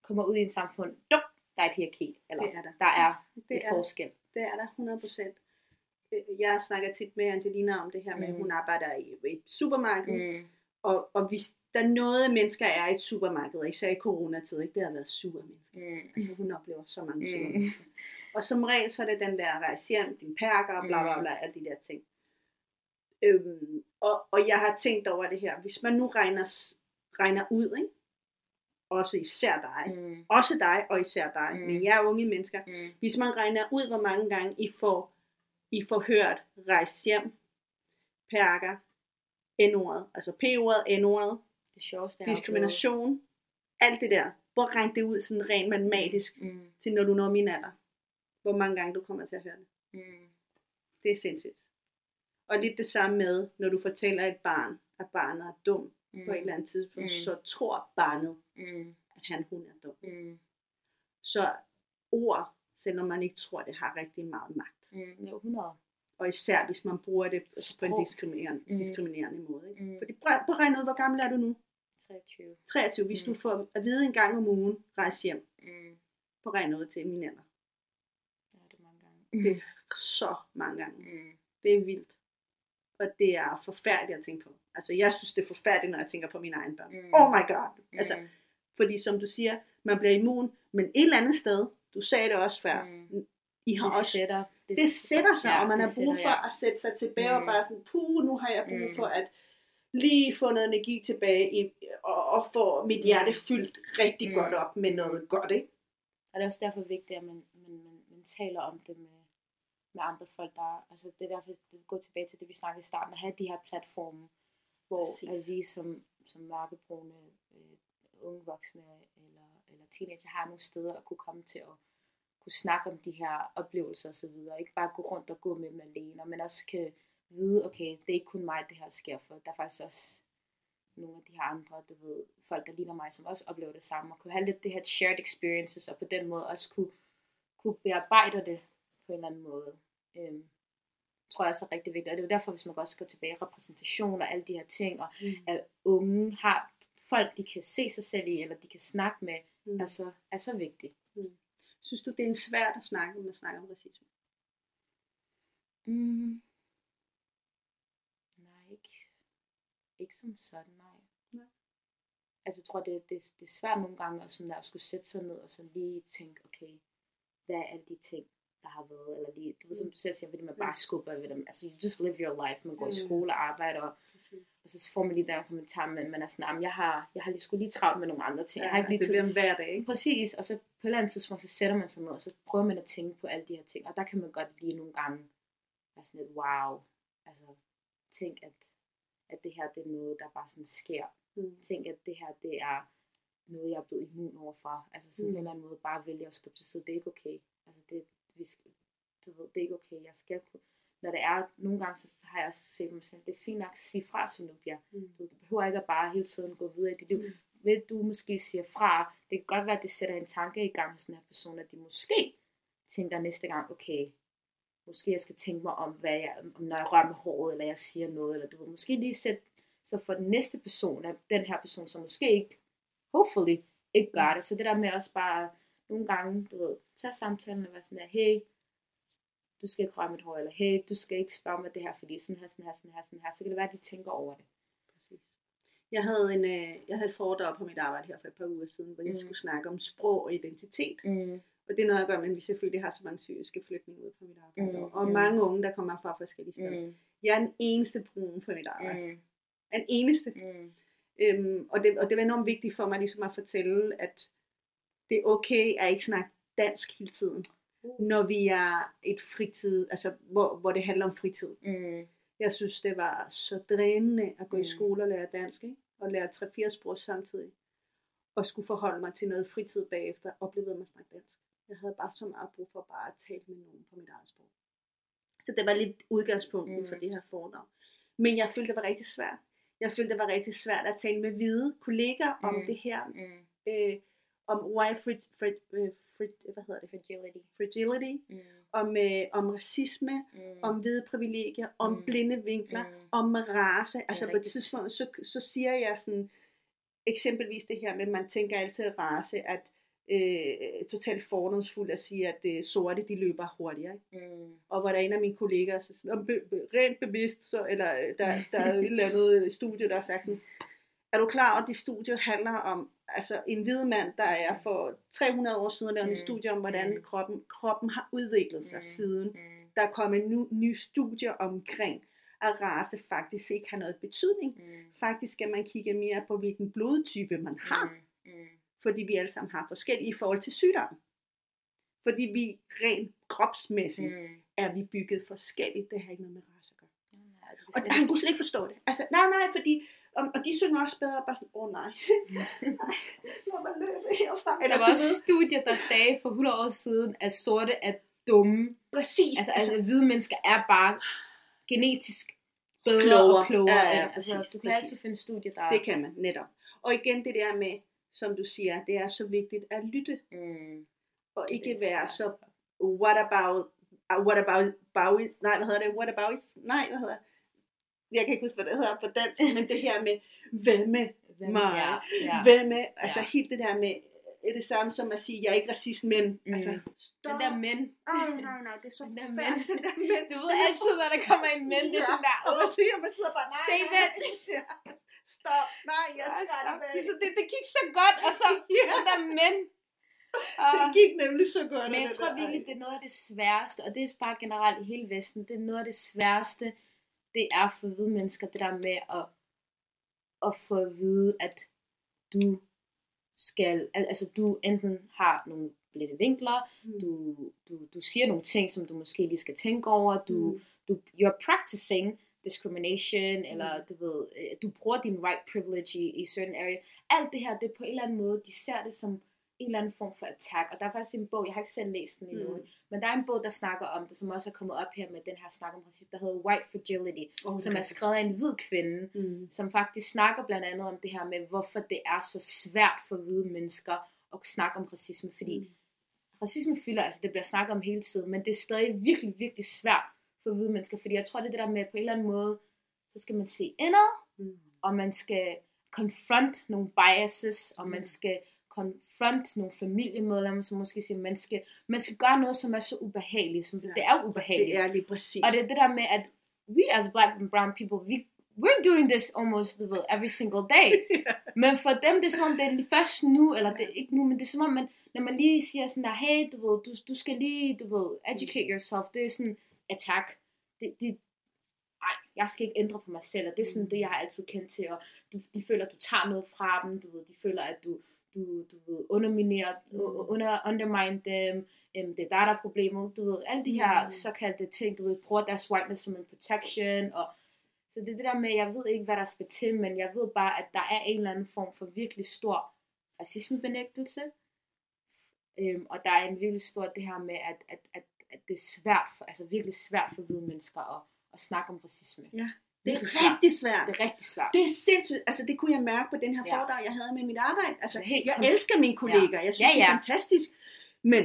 kommer ud i en samfund, duk, der er et hierarki, eller Det er der. der er Det et er, forskel. det er der 100 procent. Jeg snakker tit med Angelina om det her med, at Mm. hun arbejder i et supermarked, Mm. og, og hvis der noget mennesker er i et supermarked, især i coronatid, ikke, det har været sure mennesker. Mm. Altså hun oplever så mange Mm. sure mennesker. Og som regel, så er det den der rejse hjem, din perker, bla bla Mm. bla, alle de der ting. Øhm, og, og jeg har tænkt over det her. Hvis man nu regner, regner ud, ikke? Også især dig, Mm. også dig og især dig, Mm. men jeg er unge mennesker. Mm. Hvis man regner ud, hvor mange gange I får, I får hørt rejse hjem, perker, N-ordet, altså P-ordet, N-ordet, Det sjoveste diskrimination, alt det der. Hvor regner det ud sådan rent matematisk Mm. til når du når min alder? Hvor mange gange du kommer til at høre det? Mm. Det er sindssygt. Og lidt det samme med, når du fortæller et barn, at barnet er dum Mm. på et eller andet tidspunkt, Mm. så tror barnet, Mm. at han hun er dum. Mm. Så ord, selvom man ikke tror, det har rigtig meget magt. Mm. Jo, 100. Og især hvis man bruger det på en diskriminerende, Mm. diskriminerende måde. Ikke? Mm. Fordi prøv, at ud, hvor gammel er du nu? 23. 23. Hvis Mm. du får at vide en gang om ugen, rejse hjem, Mm. på regne ud til min alder. Ja, det er mange gange. Det så mange gange. Mm. Det er vildt. Og det er forfærdeligt at tænke på. Altså, jeg synes, det er forfærdeligt, når jeg tænker på mine egne børn. Mm. Oh my god. Altså, Mm. fordi som du siger, man bliver immun, men et eller andet sted, du sagde det også før, Mm. I har Det også, sætter. det sætter sig, ja, og man det har brug for ja. at sætte sig tilbage og Mm. bare sådan, puh, nu har jeg brug Mm. for at lige få noget energi tilbage i, og, og få mit hjerte fyldt rigtig Mm. godt op med noget godt, ikke? Og det er også derfor vigtigt, at man, man, man, man taler om det med, med andre folk, der altså det er derfor, det går tilbage til det, vi snakkede i starten, at have de her platforme, hvor Præcis. at vi som, som mørkebrune øh, unge voksne eller, eller teenager har nogle steder at kunne komme til at kunne snakke om de her oplevelser og så videre. Ikke bare gå rundt og gå med dem alene, men også kan vide, okay, det er ikke kun mig, det her sker for. Der er faktisk også nogle af de her andre, du ved, folk, der ligner mig, som også oplever det samme, og kunne have lidt det her shared experiences, og på den måde også kunne, kunne bearbejde det på en eller anden måde. Øhm, tror jeg også er rigtig vigtigt, og det er jo derfor, hvis man også går tilbage, repræsentation og alle de her ting, og Mm. at unge har folk, de kan se sig selv i, eller de kan snakke med, Mm. er, så, er så vigtigt. Synes du, det er svært at snakke, når man snakker om racisme? Mm. Nej, ikke, ikke som sådan, nej. Nej. Altså jeg tror, det, det, det er svært nogle gange at, sådan der, at skulle sætte sig ned og sådan lige tænke, okay, hvad er alle de ting, der har været, eller lige, du ved, som du selv siger, fordi man bare skubber ved dem. Altså, you just live your life. Man går i Mm. skole og arbejder, og, og så får man lige den kommentar, men man er sådan, "Jamen, jeg har, jeg har lige skulle lige travlt med nogle andre ting. jeg har ikke lige det tid. bliver en hverdag, ikke? Præcis, og så på et eller andet tidspunkt, så sætter man sig ned, og så prøver man at tænke på alle de her ting, og der kan man godt lige nogle gange være sådan lidt, wow, altså, tænk, at, at det her, det er noget, der bare sådan sker. Mm. Tænk, at det her, det er noget, jeg er blevet immun overfor. Altså sådan Mm. mm. en eller anden måde bare vælge at skubbe til side. Det er ikke okay. Altså det, vi skal, du ved, det er ikke okay. Jeg skal kunne- når det er, nogle gange så har jeg også set mig selv, det er fint nok at sige fra, Zenobia. Mm. Du, du behøver ikke at bare hele tiden gå videre i dit liv. Mm. Mm. Ved du måske siger fra, det kan godt være, at det sætter en tanke i gang hos den her person, at de måske tænker næste gang, okay, måske jeg skal tænke mig om, hvad jeg, om når jeg rører med håret, eller jeg siger noget, eller du vil måske lige sætte, så for den næste person, er den her person, som måske ikke, hopefully, ikke gør det. Så det der med også bare, nogle gange, du ved, tage samtalen og være sådan der, hey, du skal ikke røre mit hår, eller hey, du skal ikke spørge mig det her, fordi sådan her, sådan her, sådan her, sådan her, så kan det være, at de tænker over det. Præcis. Jeg havde, en, øh, jeg havde et foredrag på mit arbejde her for et par uger siden, hvor jeg Mm. skulle snakke om sprog og identitet. Mm. Og det er noget at gøre med, at vi selvfølgelig har så mange syriske flygtninge ude på mit arbejde. Mm, Og mm. mange unge, der kommer fra forskellige steder. Mm. Jeg er den eneste brune på mit arbejde. Mm. Den eneste. Mm. Øhm, og, det, og det var enormt vigtigt for mig ligesom at fortælle, at det er okay at ikke snakke dansk hele tiden, når vi er et fritid, altså hvor, hvor det handler om fritid. Mm. Jeg synes, det var så drænende at gå i Mm. skole og lære dansk, ikke? og lære 3-4 sprog samtidig, og skulle forholde mig til noget fritid bagefter, og blive ved med at snakke dansk. Jeg havde bare så meget brug for bare at tale med nogen på mit eget sprog. Så det var lidt udgangspunktet mm. Mm. for det her foredrag. Men jeg følte, det var rigtig svært. Jeg følte, det var rigtig svært at tale med hvide kolleger om Mm. det her, Mm. øh, om white frit, frit, øh, frit, hvad hedder det? Fragility. fragility, Mm. om, øh, om racisme, Mm. om hvide privilegier, om Mm. blinde vinkler, Mm. om race. Altså på et tidspunkt, så, så siger jeg sådan, eksempelvis det her med, at man tænker altid race, at øh, totalt fordomsfuld at sige, at øh, sorte, de løber hurtigere. Ikke? Mm. Og hvor der er en af mine kollegaer, så sådan, be, be, rent bevidst, så, eller øh, der, der er et eller andet studie, der har sagt sådan, er du klar over, at det studie handler om altså en hvid mand, der er for 300 år siden lavet mm. Mm. en studie om, hvordan Mm. kroppen, kroppen har udviklet sig Mm. siden. Mm. Der er kommet nu, nye studier omkring, at race faktisk ikke har noget betydning. Mm. Faktisk skal man kigge mere på, hvilken blodtype man har, Mm. Mm. fordi vi alle sammen har forskellige i forhold til sygdom. Fordi vi rent kropsmæssigt Mm. er vi bygget forskelligt. Det har ikke noget med race at gøre. Nej, du Og han kunne slet ikke forstå det. Altså, nej, nej, fordi, og, og de synger også bedre, bare sådan, åh oh, nej, lad mig løbe herfra. Der var også studier, der sagde for 100 år siden, at sorte er dumme. præcis. Altså, altså hvide mennesker er bare genetisk bedre Klogere. og klogere. Ja, ja, end- altså, præcis, du kan præcis. altid finde studier, der det kan man netop. Og igen det der med, som du siger, det er så vigtigt at lytte, Mm. og ikke være så, what about, uh, what about, Bowies, nej, hvad hedder det, what about, nej, hvad hedder det? Jeg kan ikke huske, hvad det hedder på dansk, men det her med, hvad med mig? Ja, ja. Hvad med, altså Ja. helt det der med, er det samme som at sige, jeg er ikke racist, men, Mm. altså, Den stop. der mænd. Ej, nej, nej, det er så Den der den der mænd. Du ved altid, når der kommer en mænd, det er sådan der, og man "Åh, siger, man sidder bare, nej, Save nej, it." ja. Stop, nej, jeg det stop. væk. Det, er så- det, det gik så godt, og så den der. Det Og- gik nemlig så godt. Men jeg det tror virkelig, det er noget af det sværeste, og det er bare generelt i hele Vesten, det er noget af det sværeste, det er for hvide mennesker, det der med at, at få at vide, at du skal, al- altså du enten har nogle blinde vinkler, Mm. du, du, du siger nogle ting, som du måske lige skal tænke over, du, Mm. du you're practicing discrimination, eller Mm. du ved, øh, du bruger din right privilege i, i certain area. Alt det her, det er på en eller anden måde, de ser det som en eller anden form for attack. Og der er faktisk en bog, jeg har ikke selv læst den endnu, Mm. men der er en bog, der snakker om det, som også er kommet op her med den her snak om racisme, der hedder White Fragility, Oh, som er skrevet af en hvid kvinde, Mm. som faktisk snakker blandt andet om det her med, hvorfor det er så svært for hvide mennesker at snakke om racisme, fordi Mm. racisme fylder, altså det bliver snakket om hele tiden, men det er stadig virkelig, virkelig svært for hvide mennesker, fordi jeg tror, det er det der med, på en eller anden måde, så skal man se indad, Mm. og man skal confront nogle biases, og man Mm. skal confront nogle familiemedlemmer, som måske siger, man skal, man skal gøre noget, som er så ubehageligt, som Ja. det er ubehageligt. Det er lige præcis. Og det er det der med, at we as black and brown people, we, we're doing this almost du ved, every single day. Men for dem, det er som om, det er lige først nu, eller det er ikke nu, men det er som om, man, når man lige siger sådan der, hey, du ved, du, du skal lige, du ved, educate yourself, det er sådan attack. Det, det, ej, jeg skal ikke ændre på mig selv, og det er sådan det, jeg har altid kendt til, og du, de føler, at du tager noget fra dem, du ved, de føler, at du, du, du ved, underminerer, Mm. under, undermine dem, um, det er der, der er problemet, du ved, alle de her Mm. såkaldte ting, du ved, bruger deres whiteness som en protection, og så det er det der med, jeg ved ikke, hvad der skal til, men jeg ved bare, at der er en eller anden form for virkelig stor racismebenægtelse. Øhm, og der er en virkelig stor det her med, at, at, at, at det er svært, for, altså virkelig svært for hvide mennesker at, at snakke om racisme. Ja. Det er rigtig svært. Det er rigtig svært. Det er sindssygt. Altså, det kunne jeg mærke på den her Ja. foredrag, jeg havde med mit arbejde. Altså, helt jeg elsker mine kollegaer. Jeg synes, Ja, det er ja. fantastisk. Men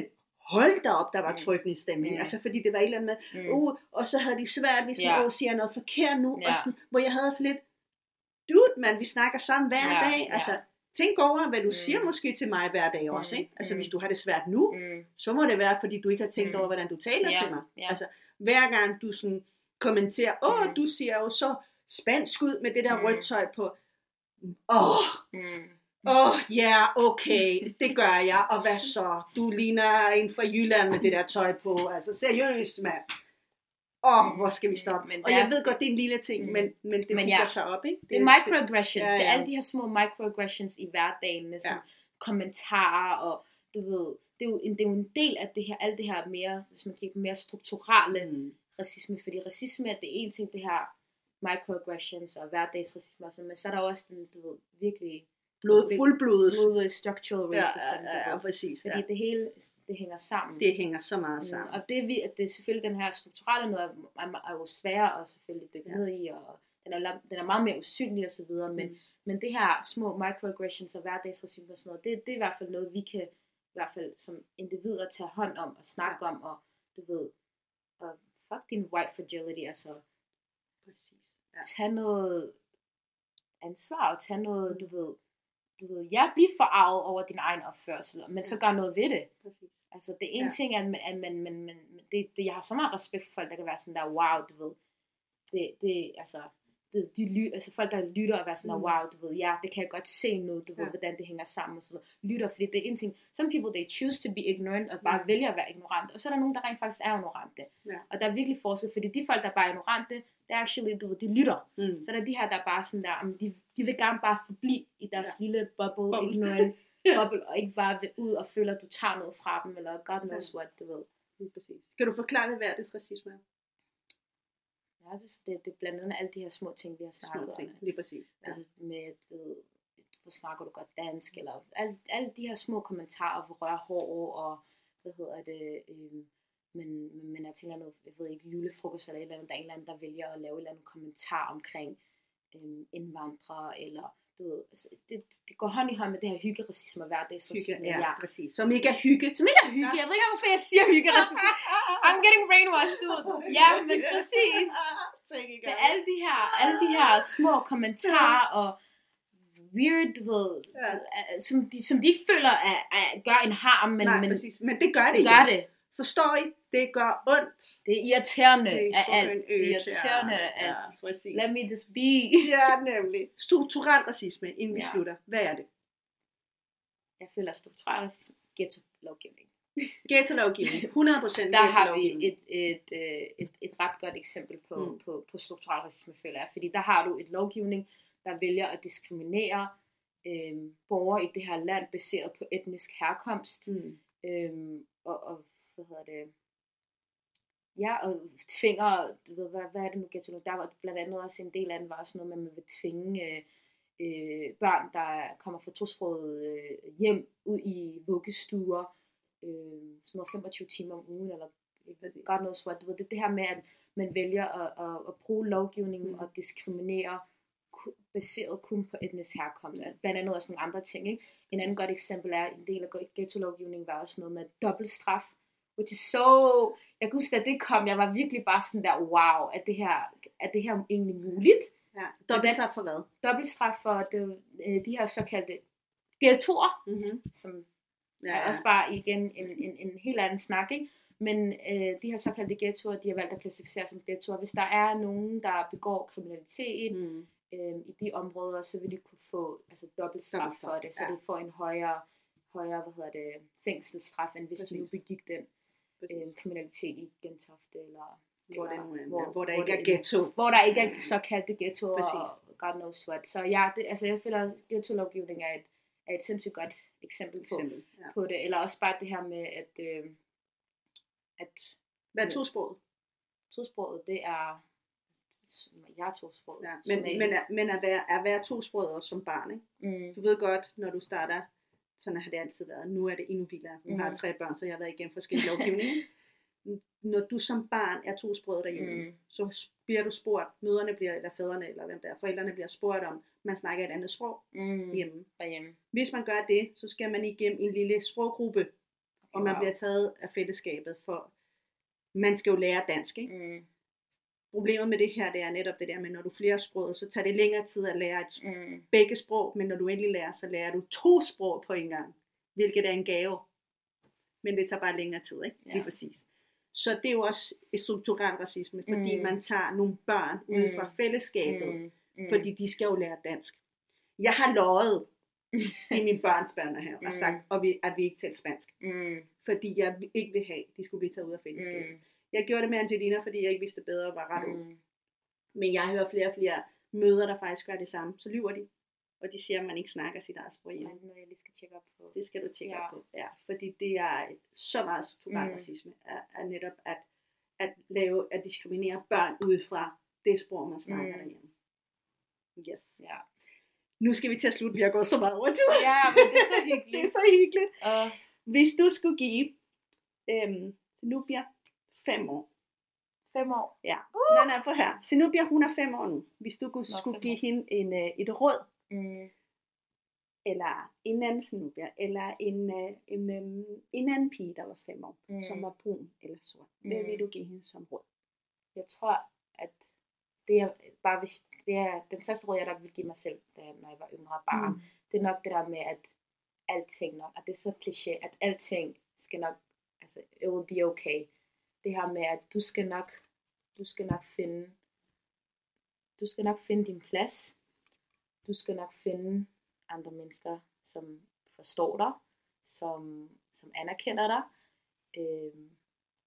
hold da op, der var Mm. trykkende stemning. Mm. Altså, fordi det var et eller andet med, Mm. uh, og så havde de svært, hvis Ja. ja. oh, siger jeg noget forkert nu. Ja. Og sådan, hvor jeg havde så lidt, dude, man, vi snakker sammen hver Ja, dag. ja. Altså, tænk over, hvad du Mm. siger måske til mig hver dag også. Mm, Ikke? Altså, mm. hvis du har det svært nu, Mm. så må det være, fordi du ikke har tænkt Mm. over, hvordan du taler Ja, til mig. ja. Altså, hver gang du sådan kommenterer, åh, Mm. du ser jo så spansk ud med det der Mm. rødt tøj på. Åh, Mm. åh, ja, okay, det gør jeg. Og hvad så? Du ligner en fra Jylland med det der tøj på. Altså, seriøst, mand. Åh, hvor skal vi stoppe? Men og der- jeg ved godt, det er en lille ting, Mm. men, men det Men ja, sig op, ikke? Det er microaggressions. Ja, Det er ja. alle de her små microaggressions i hverdagen, som Ja. kommentarer og du ved, det er, jo en, det er jo en del af det her, alt det her mere, hvis man kigger mere strukturelle Mm. Racisme, fordi racisme, det er en ting, det her microaggressions og hverdagsracisme og sådan, men så er der også den, du ved, virkelig Blod, fuldblods. blod structural Ja, racism, ja, ja, ja, ved. præcis. fordi Ja. det hele, det hænger sammen. Det hænger så meget Mm, sammen. Og det, vi- at det er selvfølgelig den her strukturelle noget, er, er, jo sværere at selvfølgelig dykke Ja. ned i, og den er, den er meget mere usynlig og så videre, men, Mm. men det her små microaggressions og hverdagsracisme og sådan noget, det, det er i hvert fald noget, vi kan i hvert fald som individer tage hånd om og snakke om, og du ved, og fuck din white fragility, altså Præcis. Ja. tage noget ansvar og tage noget, du ved, du ved, jeg bliver forarvet over din egen opførsel, men så gør noget ved det. Præcis. Altså, det er en Ja. ja. ting, at, man, at man, man, man det, det, jeg har så meget respekt for folk, der kan være sådan der, wow, du ved, det, det altså, de ly, altså folk, der lytter og være sådan Mm. wow, du ved, ja, det kan jeg godt se nu, du ved, Ja. hvordan det hænger sammen og sådan noget. Lytter, fordi det er en ting, some people, they choose to be ignorant, og bare Mm. vælger at være ignorant, og så er der nogen, der rent faktisk er ignorante. Ja. Og der er virkelig forskel, fordi de folk, der bare er ignorante, det er actually, du ved, de lytter. Mm. Så er der de her, der bare sådan der, de, de vil gerne bare forblive i deres Ja. ja. lille bubble, Bubble. ignorant Ja. bubble, og ikke bare vil ud og føle, at du tager noget fra dem, eller God knows what, du ved. Lige præcis. Kan du forklare, hvad hverdagsracisme er? Ja, det, det, er blandt andet alle de her små ting, vi har snakket Små om. ting. Lige præcis. Ja. Altså med, du ved, hvor snakker du godt dansk, eller alle, alle de her små kommentarer, hvor rører hår, og hvad hedder det, øhm, men, men, jeg tænker noget, jeg ved ikke, julefrokost eller et eller andet, der er en eller anden, der vælger at lave et eller andet kommentar omkring øhm, indvandrere, eller du ved, altså, det, det går hånd i hånd med det her hyggeracisme og hverdagsracisme. Hygge, ja, præcis. Som ikke er hygge. Som ikke er hygge. Jeg ved ikke, hvorfor jeg siger hyggeracisme. I'm getting brainwashed ud. Ja, men præcis. Det er alle de her, alle de her små kommentarer og weird, du ved, Ja. ja. som, de, som de ikke føler at, at gør en harm, men, Nej, men præcis. Men det gør det det gør jo. det. Forstår I? Det gør ondt. Det er irriterende Det er af alt. Det er irriterende. irriterende at, Ja, præcis. let me just be. Ja, nemlig. Strukturel racisme, inden vi Ja. slutter. Hvad er det? Jeg føler strukturel racisme, ghetto-lovgivning. Ghetto-lovgivning. 100% Der har vi et, et, et, et, et ret godt eksempel på, Mm. på, på strukturel racisme, føler jeg. Fordi der har du et lovgivning, der vælger at diskriminere øhm, borgere i det her land baseret på etnisk herkomst. Mm. Øhm, og, og, hvad hedder det, ja, og tvinger, du ved, hvad, hvad er det nu, ghetto nu? Der var blandt andet også en del af den, var også noget med, at man vil tvinge øh, øh, børn, der kommer fra tosproget øh, hjem ud i vuggestuer, øh, sådan noget 25 timer om ugen, eller godt noget svært. Du ved, det det her med, at man vælger at, at, at bruge lovgivningen Mm. og diskriminere baseret kun på etnisk herkomst. Blandt andet også nogle andre ting. Ikke? En anden godt eksempel er, en del af ghetto-lovgivningen var også noget med dobbeltstraf. Which is so... Jeg kan huske, at det kom, jeg var virkelig bare sådan der, wow, er det her, er det her egentlig muligt? Ja. Dobbelt straf for hvad? Dobbeltstraf for det, øh, de her såkaldte ghettoer, Mm-hmm. som Ja, er også bare igen en, en, en helt anden snak, ikke? Men øh, de her såkaldte ghettoer, de har valgt at klassificere som ghettoer. Hvis der er nogen, der begår kriminalitet Mm. øh, i de områder, så vil de kunne få altså, dobbelt straf Dobbeltstraf, for det. Så ja. de får en højere, højere hvad hedder det, fængselsstraf, end hvis de nu Præcis. begik den Præcis. Øh, kriminalitet i Gentofte. Eller, Hvor, det eller nu er, hvor- hvor der hvor ikke er ghetto. hvor der ikke er såkaldte ghettoer Præcis. og God knows what. Så ja, det, altså jeg føler, at ghetto-lovgivning er et, er et sindssygt godt eksempel på, Eksempel. Ja. på det. Eller også bare det her med, at, øh, at Hvad er tosproget? tosproget, det er, jeg er tosproget. Ja. Men, men, er, men at være, at være tosproget også som barn, ikke? mm, Du ved godt, når du starter sådan har det altid været. Nu er det endnu vildere. Nu Mhm. har jeg tre børn, så jeg har været igennem forskellige lovgivninger. Når du som barn er tosproget derhjemme, Mm. så bliver du spurgt, møderne bliver, eller fædrene, eller hvem der er, forældrene bliver spurgt om, man snakker et andet sprog Mm. hjemme. Derhjemme. Hvis man gør det, så skal man igennem en lille sproggruppe, og man Wow. bliver taget af fællesskabet, for man skal jo lære dansk, ikke? Mm. Problemet med det her, det er netop det der med, når du er flere sprog, så tager det længere tid at lære et, Mm. begge sprog, men når du endelig lærer, så lærer du to sprog på en gang, hvilket er en gave. Men det tager bare længere tid, ikke? Lige Ja. præcis. Så det er jo også et strukturel racisme, fordi Mm. man tager nogle børn ud fra Mm. fællesskabet, Mm. Mm. fordi de skal jo lære dansk. Jeg har løjet i min børns børnehave og Mm. sagt, og vi, at vi ikke talte spansk, Mm. fordi jeg ikke vil have, at de skulle blive taget ud af fællesskabet. Mm. Jeg gjorde det med Angelina, fordi jeg ikke vidste bedre og var ret ung. Mm. Men jeg hører flere og flere møder, der faktisk gør det samme. Så lyver de, og de siger, at man ikke snakker sit eget sprog Det hjemme. noget, jeg lige skal tjekke op på. Det skal du tjekke Ja. op på. Ja, fordi det er så meget strukturel Mm. racisme, er, er netop at, at lave, at diskriminere børn ud fra det sprog, man snakker Mm. derhjemme. Yes. Ja. Nu skal vi til at slutte. Vi har gået så meget over tid. ja, men det er så det er hyggeligt. så hyggeligt. Og Hvis du skulle give øhm, Zenobia fem år. fem år. Ja. Uh! Nej, nej, på her. Zenobia, hun er fem år nu. Hvis du kunne, Nå, skulle give år. hende en, øh, et råd, Mm. eller en anden Zenobia, eller en, øh, en, øh, en anden pige, der var fem år, mm. som var brun eller sort. Hvad Mm. vil du give hende som råd? Jeg tror, at det er bare hvis, det er den største råd, jeg nok vil give mig selv, da, når jeg var yngre barn. Mm. Det er nok det der med, at alting nok, og det er så kliché, at alting skal nok, altså, it will be okay. Det her med, at du skal nok, du skal nok finde, du skal nok finde din plads. Du skal nok finde andre mennesker, som forstår dig, som, som anerkender dig. Øh,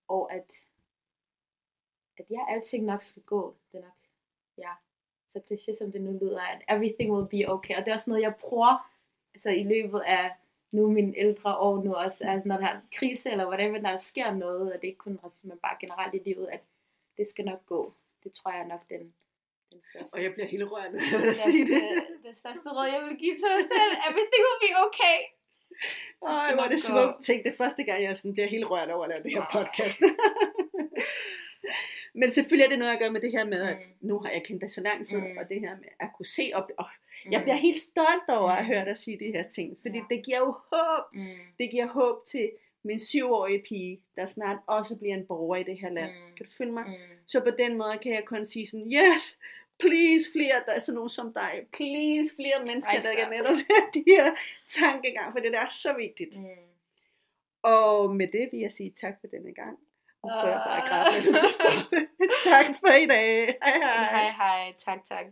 og at, at ja, alting nok skal gå. Det er nok, ja, så kliché som det nu lyder, at everything will be okay. Og det er også noget, jeg prøver altså, i løbet af nu mine ældre år nu også, altså, når der er krise eller whatever, der sker noget, og det er ikke kun racisme, men bare generelt i livet, at det skal nok gå. Det tror jeg er nok den, den største. Og jeg bliver helt rørt, når jeg sige det. den største råd, jeg vil give til mig selv. Everything will be okay. Skal hvor er det smukt. Tænk, det er første gang, jeg sådan bliver helt rørt over at lave det her Ej. podcast. Men selvfølgelig er det noget at gøre med det her med, at Mm. nu har jeg kendt dig så lang tid, Mm. og det her med at kunne se op. Og jeg bliver helt stolt over at Mm. høre dig sige de her ting, fordi Ja. det giver jo håb. Mm. Det giver håb til min syvårige pige, der snart også bliver en borger i det her land. Mm. Kan du følge mig? Mm. Så på den måde kan jeg kun sige sådan, yes, please flere, der er sådan nogen som dig, please flere mennesker, Ej, der kan netop de her tankegang, for det der er så vigtigt. Mm. Og med det vil jeg sige tak for denne gang. Nu står jeg bare og Ah. til tak for i dag. Hej hej. Hej hej, tak tak.